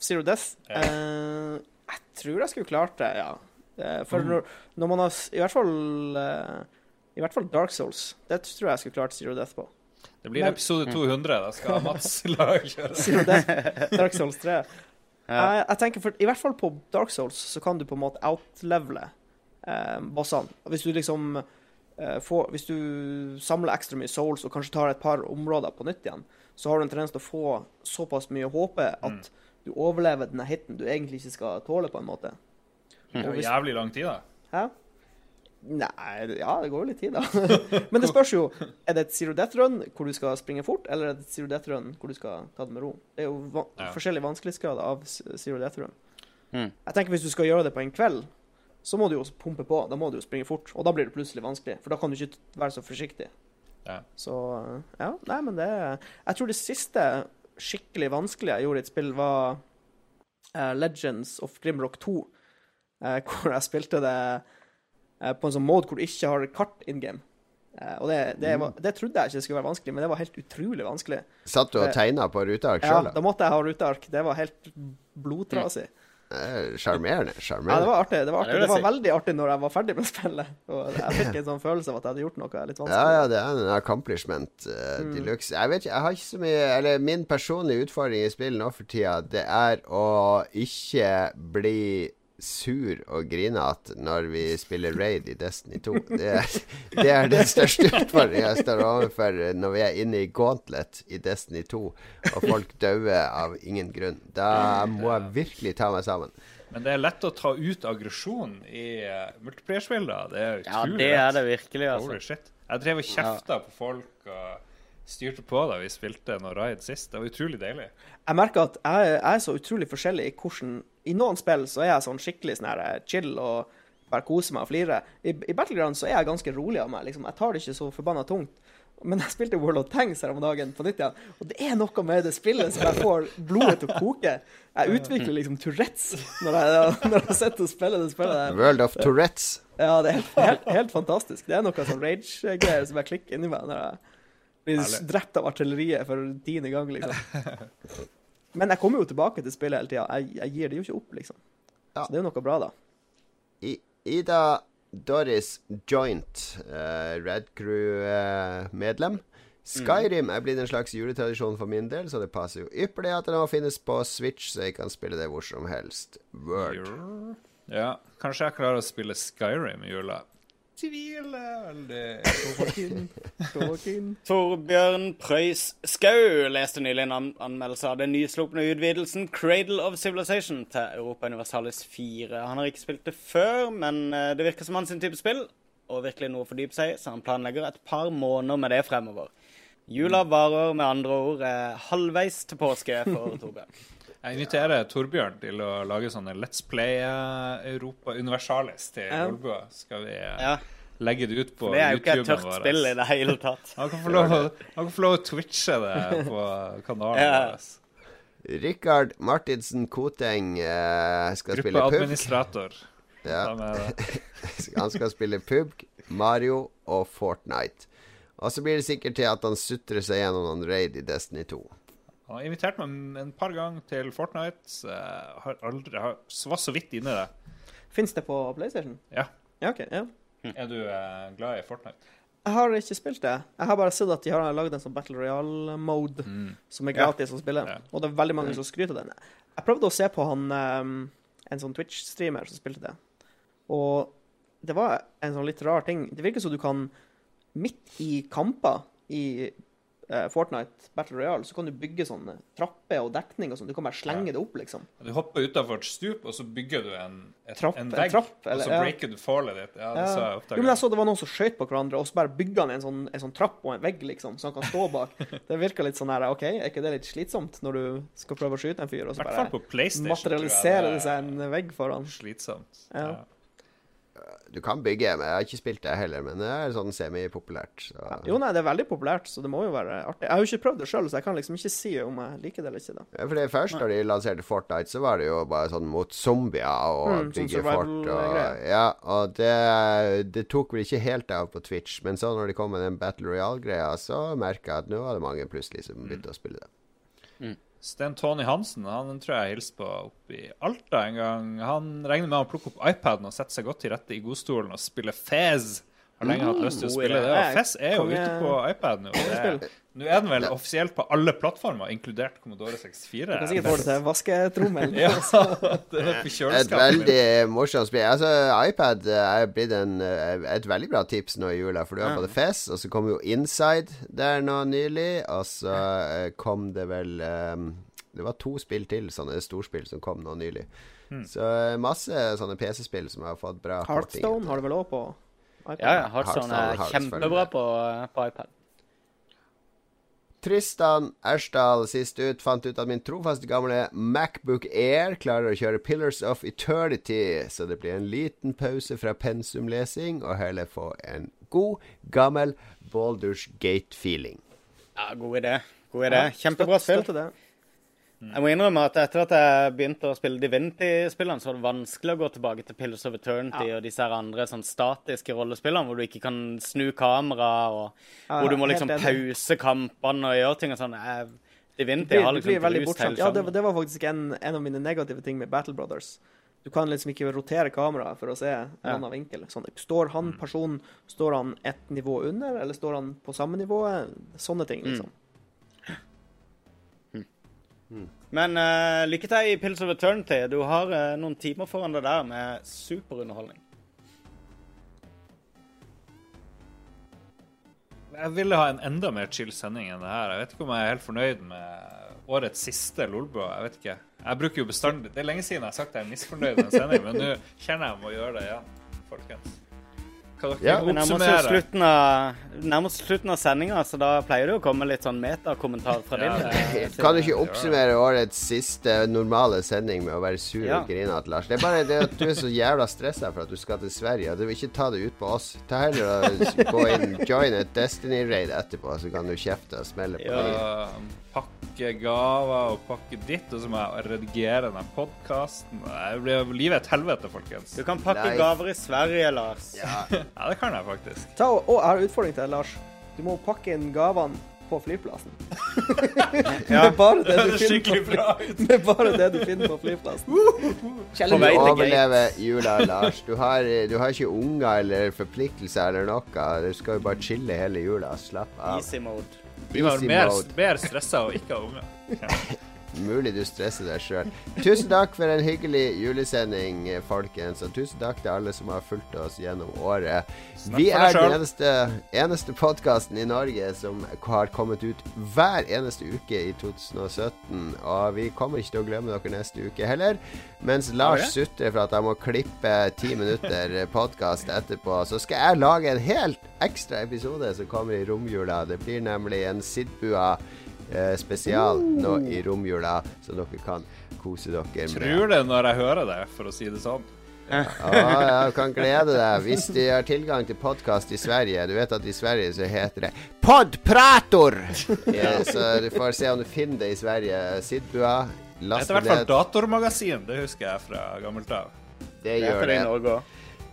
Zero Death. Ja. Eh, jeg tror jeg skulle klart det, ja. Eh, For Mm. når, når man har I hvert fall eh, I hvert fall Dark Souls. Det tror jeg jeg skulle klart Zero Death på. Det blir Men- episode 200. Da skal Mats kjøre. Zero Death, Dark Souls 3. Ja. Jeg, jeg tenker for, I hvert fall på Dark Souls så kan du på en måte outlevele eh, bossene. Hvis du liksom eh, får, Hvis du samler ekstra mye souls og kanskje tar et par områder på nytt igjen, så har du en tendens til å få såpass mye håpe at du overlever denne hiten du egentlig ikke skal tåle, på en måte. Det er jo jævlig lang tid, da. Hæ? Nei, ja, det går jo litt tid, da. Men det spørs jo Er det et zero death run hvor du skal springe fort, eller er det et zero death run hvor du skal ta det med ro? Det er jo va Ja. forskjellige vanskelighetsgrader av zero death run. Mm. Jeg tenker Hvis du skal gjøre det på en kveld, så må du jo pumpe på. Da må du jo springe fort. Og da blir det plutselig vanskelig, for da kan du ikke være så forsiktig. Ja. Så ja, nei, men det Jeg tror det siste skikkelig vanskelige jeg gjorde i et spill, var uh, Legends of Grimrock 2, eh, hvor jeg spilte det eh, på en sånn mode hvor du ikke har kart in game. Eh, og det, det, var, det trodde jeg ikke skulle være vanskelig, men det var helt utrolig vanskelig. Satt du og Eh, tegna på ruteark Ja, sjøl, da måtte jeg ha ruteark. Det var helt blodtrasig. da? Sjarmerende. Ja, det var artig. Det var, artig. det var veldig artig når jeg var ferdig med spillet. Og jeg fikk en sånn følelse av at jeg hadde gjort noe litt Ja, vanskelig. ja, det er en accomplishment uh, Mm. de luxe. Jeg vet ikke, jeg har ikke så mye Eller min personlige utfordring i spill nå for tida, det er å ikke bli sur og grinete når vi spiller raid i Destiny 2. Det er, det er den største utfordringen jeg står overfor når vi er inne i gauntlet i Destiny 2, og folk dauer av ingen grunn. Da må jeg virkelig ta meg sammen. Men det er lett å ta ut aggresjon i uh, multiplierspill, da. Det er Ja, det er det virkelig, altså. Holy shit. Jeg drev og kjefta på folk og styrte på da vi spilte noe raid sist. Det var utrolig deilig. Jeg merker at jeg, jeg er så utrolig forskjellig i hvordan I noen spill så er jeg sånn skikkelig sånn her eh, chill og bare koser meg og flirer. I, I Battleground så er jeg ganske rolig av meg. liksom. Jeg tar det ikke så forbanna tungt. Men jeg spilte World of Tanks her om dagen på nytt igjen, og det er noe med det spillet som jeg får blodet til å koke. Jeg utvikler liksom Tourettes når jeg, når jeg sitter og spiller det spillet. der. World of Tourettes. Ja, det er helt, helt, helt fantastisk. Det er noe sånn rage-greier som jeg klikker inni meg når jeg blir drept av artilleriet for tiende gang, liksom. Men jeg kommer jo tilbake til spillet hele tida. Jeg, jeg gir det jo ikke opp, liksom. Ja. Så det er jo noe bra, da. I, Ida Doris Joint, uh, Red Crew-medlem. Skyrim er blitt en slags juletradisjon for min del, så det passer jo ypperlig at det nå finnes på Switch, så jeg kan spille det hvor som helst. Word. Ja, kanskje jeg klarer å spille Skyrim i jula. Tvil er veldig Tolkien. Torbjørn Preus Skau leste nylig en an- anmeldelse av den nyslupne utvidelsen Cradle of Civilization til Europa Universalis 4. Han har ikke spilt det før, men eh, det virker som hans type spill, og virkelig noe å fordype seg så han planlegger et par måneder med det fremover. Jula varer med andre ord eh, halvveis til påske for Torbjørn. Jeg inviterer Torbjørn til å lage sånne Let's Play eh, Europa Universalis til Ja. Lolbua. Skal vi eh, Ja, legge det ut på for det er jo ikke et tørt vår? spill i det hele tatt. Han kan få lov, å- kan få lov å twitche det på kanalen Ja. vår. Rikard Martinsen Koteng eh, skal spille pub. Gruppeadministrator. Ja. Han skal spille pub, Mario og Fortnite. Og så blir det sikkert til at han sutrer seg gjennom noen raid i Destiny 2. Han har invitert meg en par ganger til Fortnite. Jeg har aldri jeg har, var så vidt inne i det. Fins det på PlayStation? Ja. Ja, OK. Ja. Er du eh, glad i Fortnite? Jeg har ikke spilt det. Jeg har bare sett at de har lagd en sånn Battle Royale-mode som er gratis å spille. Ja. Og det er veldig mange som skryter av den. Jeg prøvde å se på han um, en sånn Twitch-streamer som spilte det. Og det var en sånn litt rar ting. Det virker som du kan midt i kamper i Fortnite Battle Royale, så kan du bygge sånne trapper og dekning og sånn. Du kan bare slenge det opp, liksom. Du hopper utafor et stup, og så bygger du en, et, Trapp- en en trapp, trapp, og så så ja. breaker du fallet ditt. Ja, det så jeg Jo, men jeg så det var noen som skjøt på hverandre, og så bare bygga han en sånn, en sånn trapp og en vegg, liksom, så han kan stå bak. Det virka litt sånn her OK, er ikke det litt slitsomt når du skal prøve å skyte en fyr, og så bare jeg det seg en vegg foran? Slitsomt. Ja. Du kan bygge, men jeg har ikke spilt det heller. Men det er sånn semipopulært. Så. Jo, nei, det er veldig populært, så det må jo være artig. Jeg har jo ikke prøvd det sjøl, så jeg kan liksom ikke si om jeg liker det eller ikke. da. Ja, for det Først da de lanserte Fortnite, så var det jo bare sånn mot zombier og Mm, sånn bygge fort. Og, ja, og det, det tok vel ikke helt av på Twitch. Men så når de kom med den Battle Royale-greia, så merka jeg at nå var det mange plutselig som begynte å spille det. Sten Tony Hansen han tror jeg hilste på oppe i Alta en gang. Han regner med å plukke opp iPaden og sette seg godt til rette i godstolen og spille Fez. Har lenge hatt lyst til å spille det. Og Fess er jo ute på iPad nå. det Nå er den vel offisielt på alle plattformer, inkludert Commodore 64. Du kan sikkert få det til vasketrommel. Ja, det er Et veldig morsomt spill. Altså, iPad er blitt en, et veldig bra tips nå i jula, for du har både FES, og så kom jo Inside der nå nylig, og så eh, kom det vel um, Det var to spill til, sånne storspill, som kom nå nylig. Så eh, masse sånne PC-spill som har fått bra. Heartstone har du vel òg på iPad? Ja, ja. Heartstone er kjempebra på, på iPad. Tristan Ersdal sist ut fant ut at min trofaste gamle Macbook Air klarer å kjøre Pillars of Eternity, så det blir en liten pause fra pensumlesing og heller få en god, gammel Baldur's Gate-feeling. Ja, god idé. God idé. Kjempebra spill. Jeg må innrømme at etter at jeg begynte å spille Divinity-spillene, så var det vanskelig å gå tilbake til Pillars of Eternity og disse andre sånn statiske rollespillene, hvor du ikke kan snu kamera, og Ja, hvor du må liksom pause kampene og gjøre ting og sånn. Jeg- Divinity blir, har liksom knust hele Ja, det, det var faktisk en, en av mine negative ting med Battle Brothers. Du kan liksom ikke rotere kameraet for å se en Ja. annen vinkel. Sånn, står han personen Står han ett nivå under, eller står han på samme nivå? Sånne ting, liksom. Men uh, lykke til i Pills of Eternity. Du har uh, noen timer foran deg der med superunderholdning. Jeg ville ha en enda mer chill sending enn det her. Jeg vet ikke om jeg er helt fornøyd med årets siste Lolbua. Jeg vet ikke. Jeg bruker jo bestandig Det er lenge siden jeg har sagt jeg er misfornøyd med en sending, men nå kjenner jeg må gjøre det igjen, folkens. Dere Ja, Vi nærmer oss slutten av, slutten av sendinga, så da pleier det å komme litt sånn metakommentar fra Ja, din. Kan du ikke oppsummere årets siste normale sending med å være sur Ja. og grinete, Lars? Det er bare det at du er så jævla stressa for at du skal til Sverige. Du vil ikke ta det ut på oss. Ta heller og gå inn, join et Destiny-raid etterpå, så kan du kjefte og smelle på. Ja. de. Pakke gaver og pakke ditt, og så må jeg redigere den podkasten. Det blir livet et helvete, folkens. Du kan pakke Nei. gaver i Sverige, Lars. Ja. Ja, det kan jeg faktisk. Ta, og, og jeg har en utfordring til deg, Lars. Du må pakke inn gavene på flyplassen. med, bare det Det du er finner på, med bare det du finner på flyplassen. Kjell, Du overlever jula, Lars. Du har, du har ikke unger eller forpliktelser eller noe. Du skal jo bare chille hele jula. Slapp av. Easy mode. Vi var mer, mode. mer stressa og ikke ha unger. Mulig du stresser deg sjøl. Tusen takk for en hyggelig julesending, folkens. Og tusen takk til alle som har fulgt oss gjennom året. Vi er den eneste, eneste podkasten i Norge som har kommet ut hver eneste uke i 2017. Og vi kommer ikke til å glemme dere neste uke heller. Mens Lars sutrer for at jeg må klippe ti minutter podkast etterpå, så skal jeg lage en helt ekstra episode som kommer i romjula. Det blir nemlig en Sidbua eh, spesial nå i romjula, så dere kan kose dere med. Tror det når jeg hører det, for å si det sånn. Ja, ja, du kan glede deg hvis de har tilgang til podkast i Sverige. Du vet at i Sverige så heter det Podprator! Ja, så du får se om du finner det i Sverige. Sidbua, Det last heter i hvert fall. Datormagasin. Det husker jeg fra gammelt av. Det Det gjør det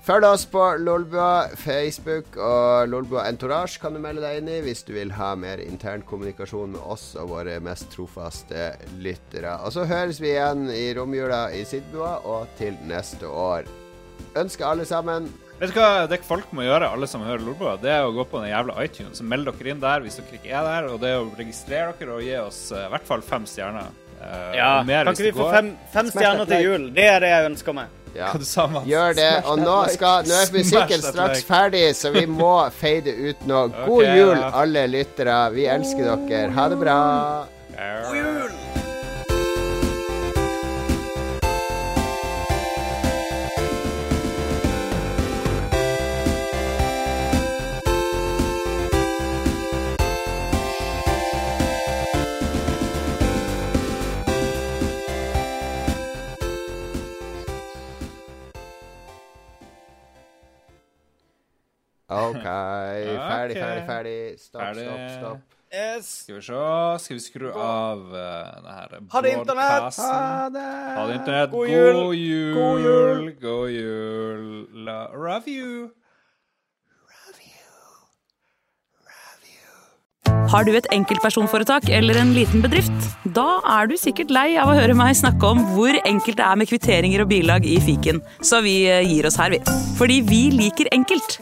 Følg oss på Lolbua Facebook og Lolbua Entourage kan du melde deg inn i hvis du vil ha mer intern kommunikasjon med oss og våre mest trofaste lyttere. Og så høres vi igjen i romjula i Sidbua og til neste år. Ønsker alle sammen Vet du hva det folk må gjøre, alle som hører Lolbua? Det er å gå på den jævla iTunes og meld dere inn der hvis dere ikke er der. Og det er å registrere dere og gi oss eh, i hvert fall fem stjerner. Eh, Ja, mer kan ikke vi få fem, fem stjerner til jul? Det er det jeg ønsker meg. Ja. Hva du sa, Mats? Gjør det. Og nå, skal, nå er musikken Smash straks ferdig, så vi må fade ut nå. God okay, jul, ja. alle lyttere. Vi elsker dere. Ha det bra. God jul! OK. Ferdig, ferdig, ferdig. Stopp, Ferdig. stopp, stopp. Yes. Skal vi se Skal vi skru av uh, det her Ha det, internett! Ha det! Ha det, internett. God God jul! God jul! God jul! La- Love you! Har du et enkeltpersonforetak eller en liten bedrift? Da er du sikkert lei av å høre meg snakke om hvor enkelt det er med kvitteringer og bilag i fiken, så vi eh, gir oss her, vi. Fordi vi liker enkelt.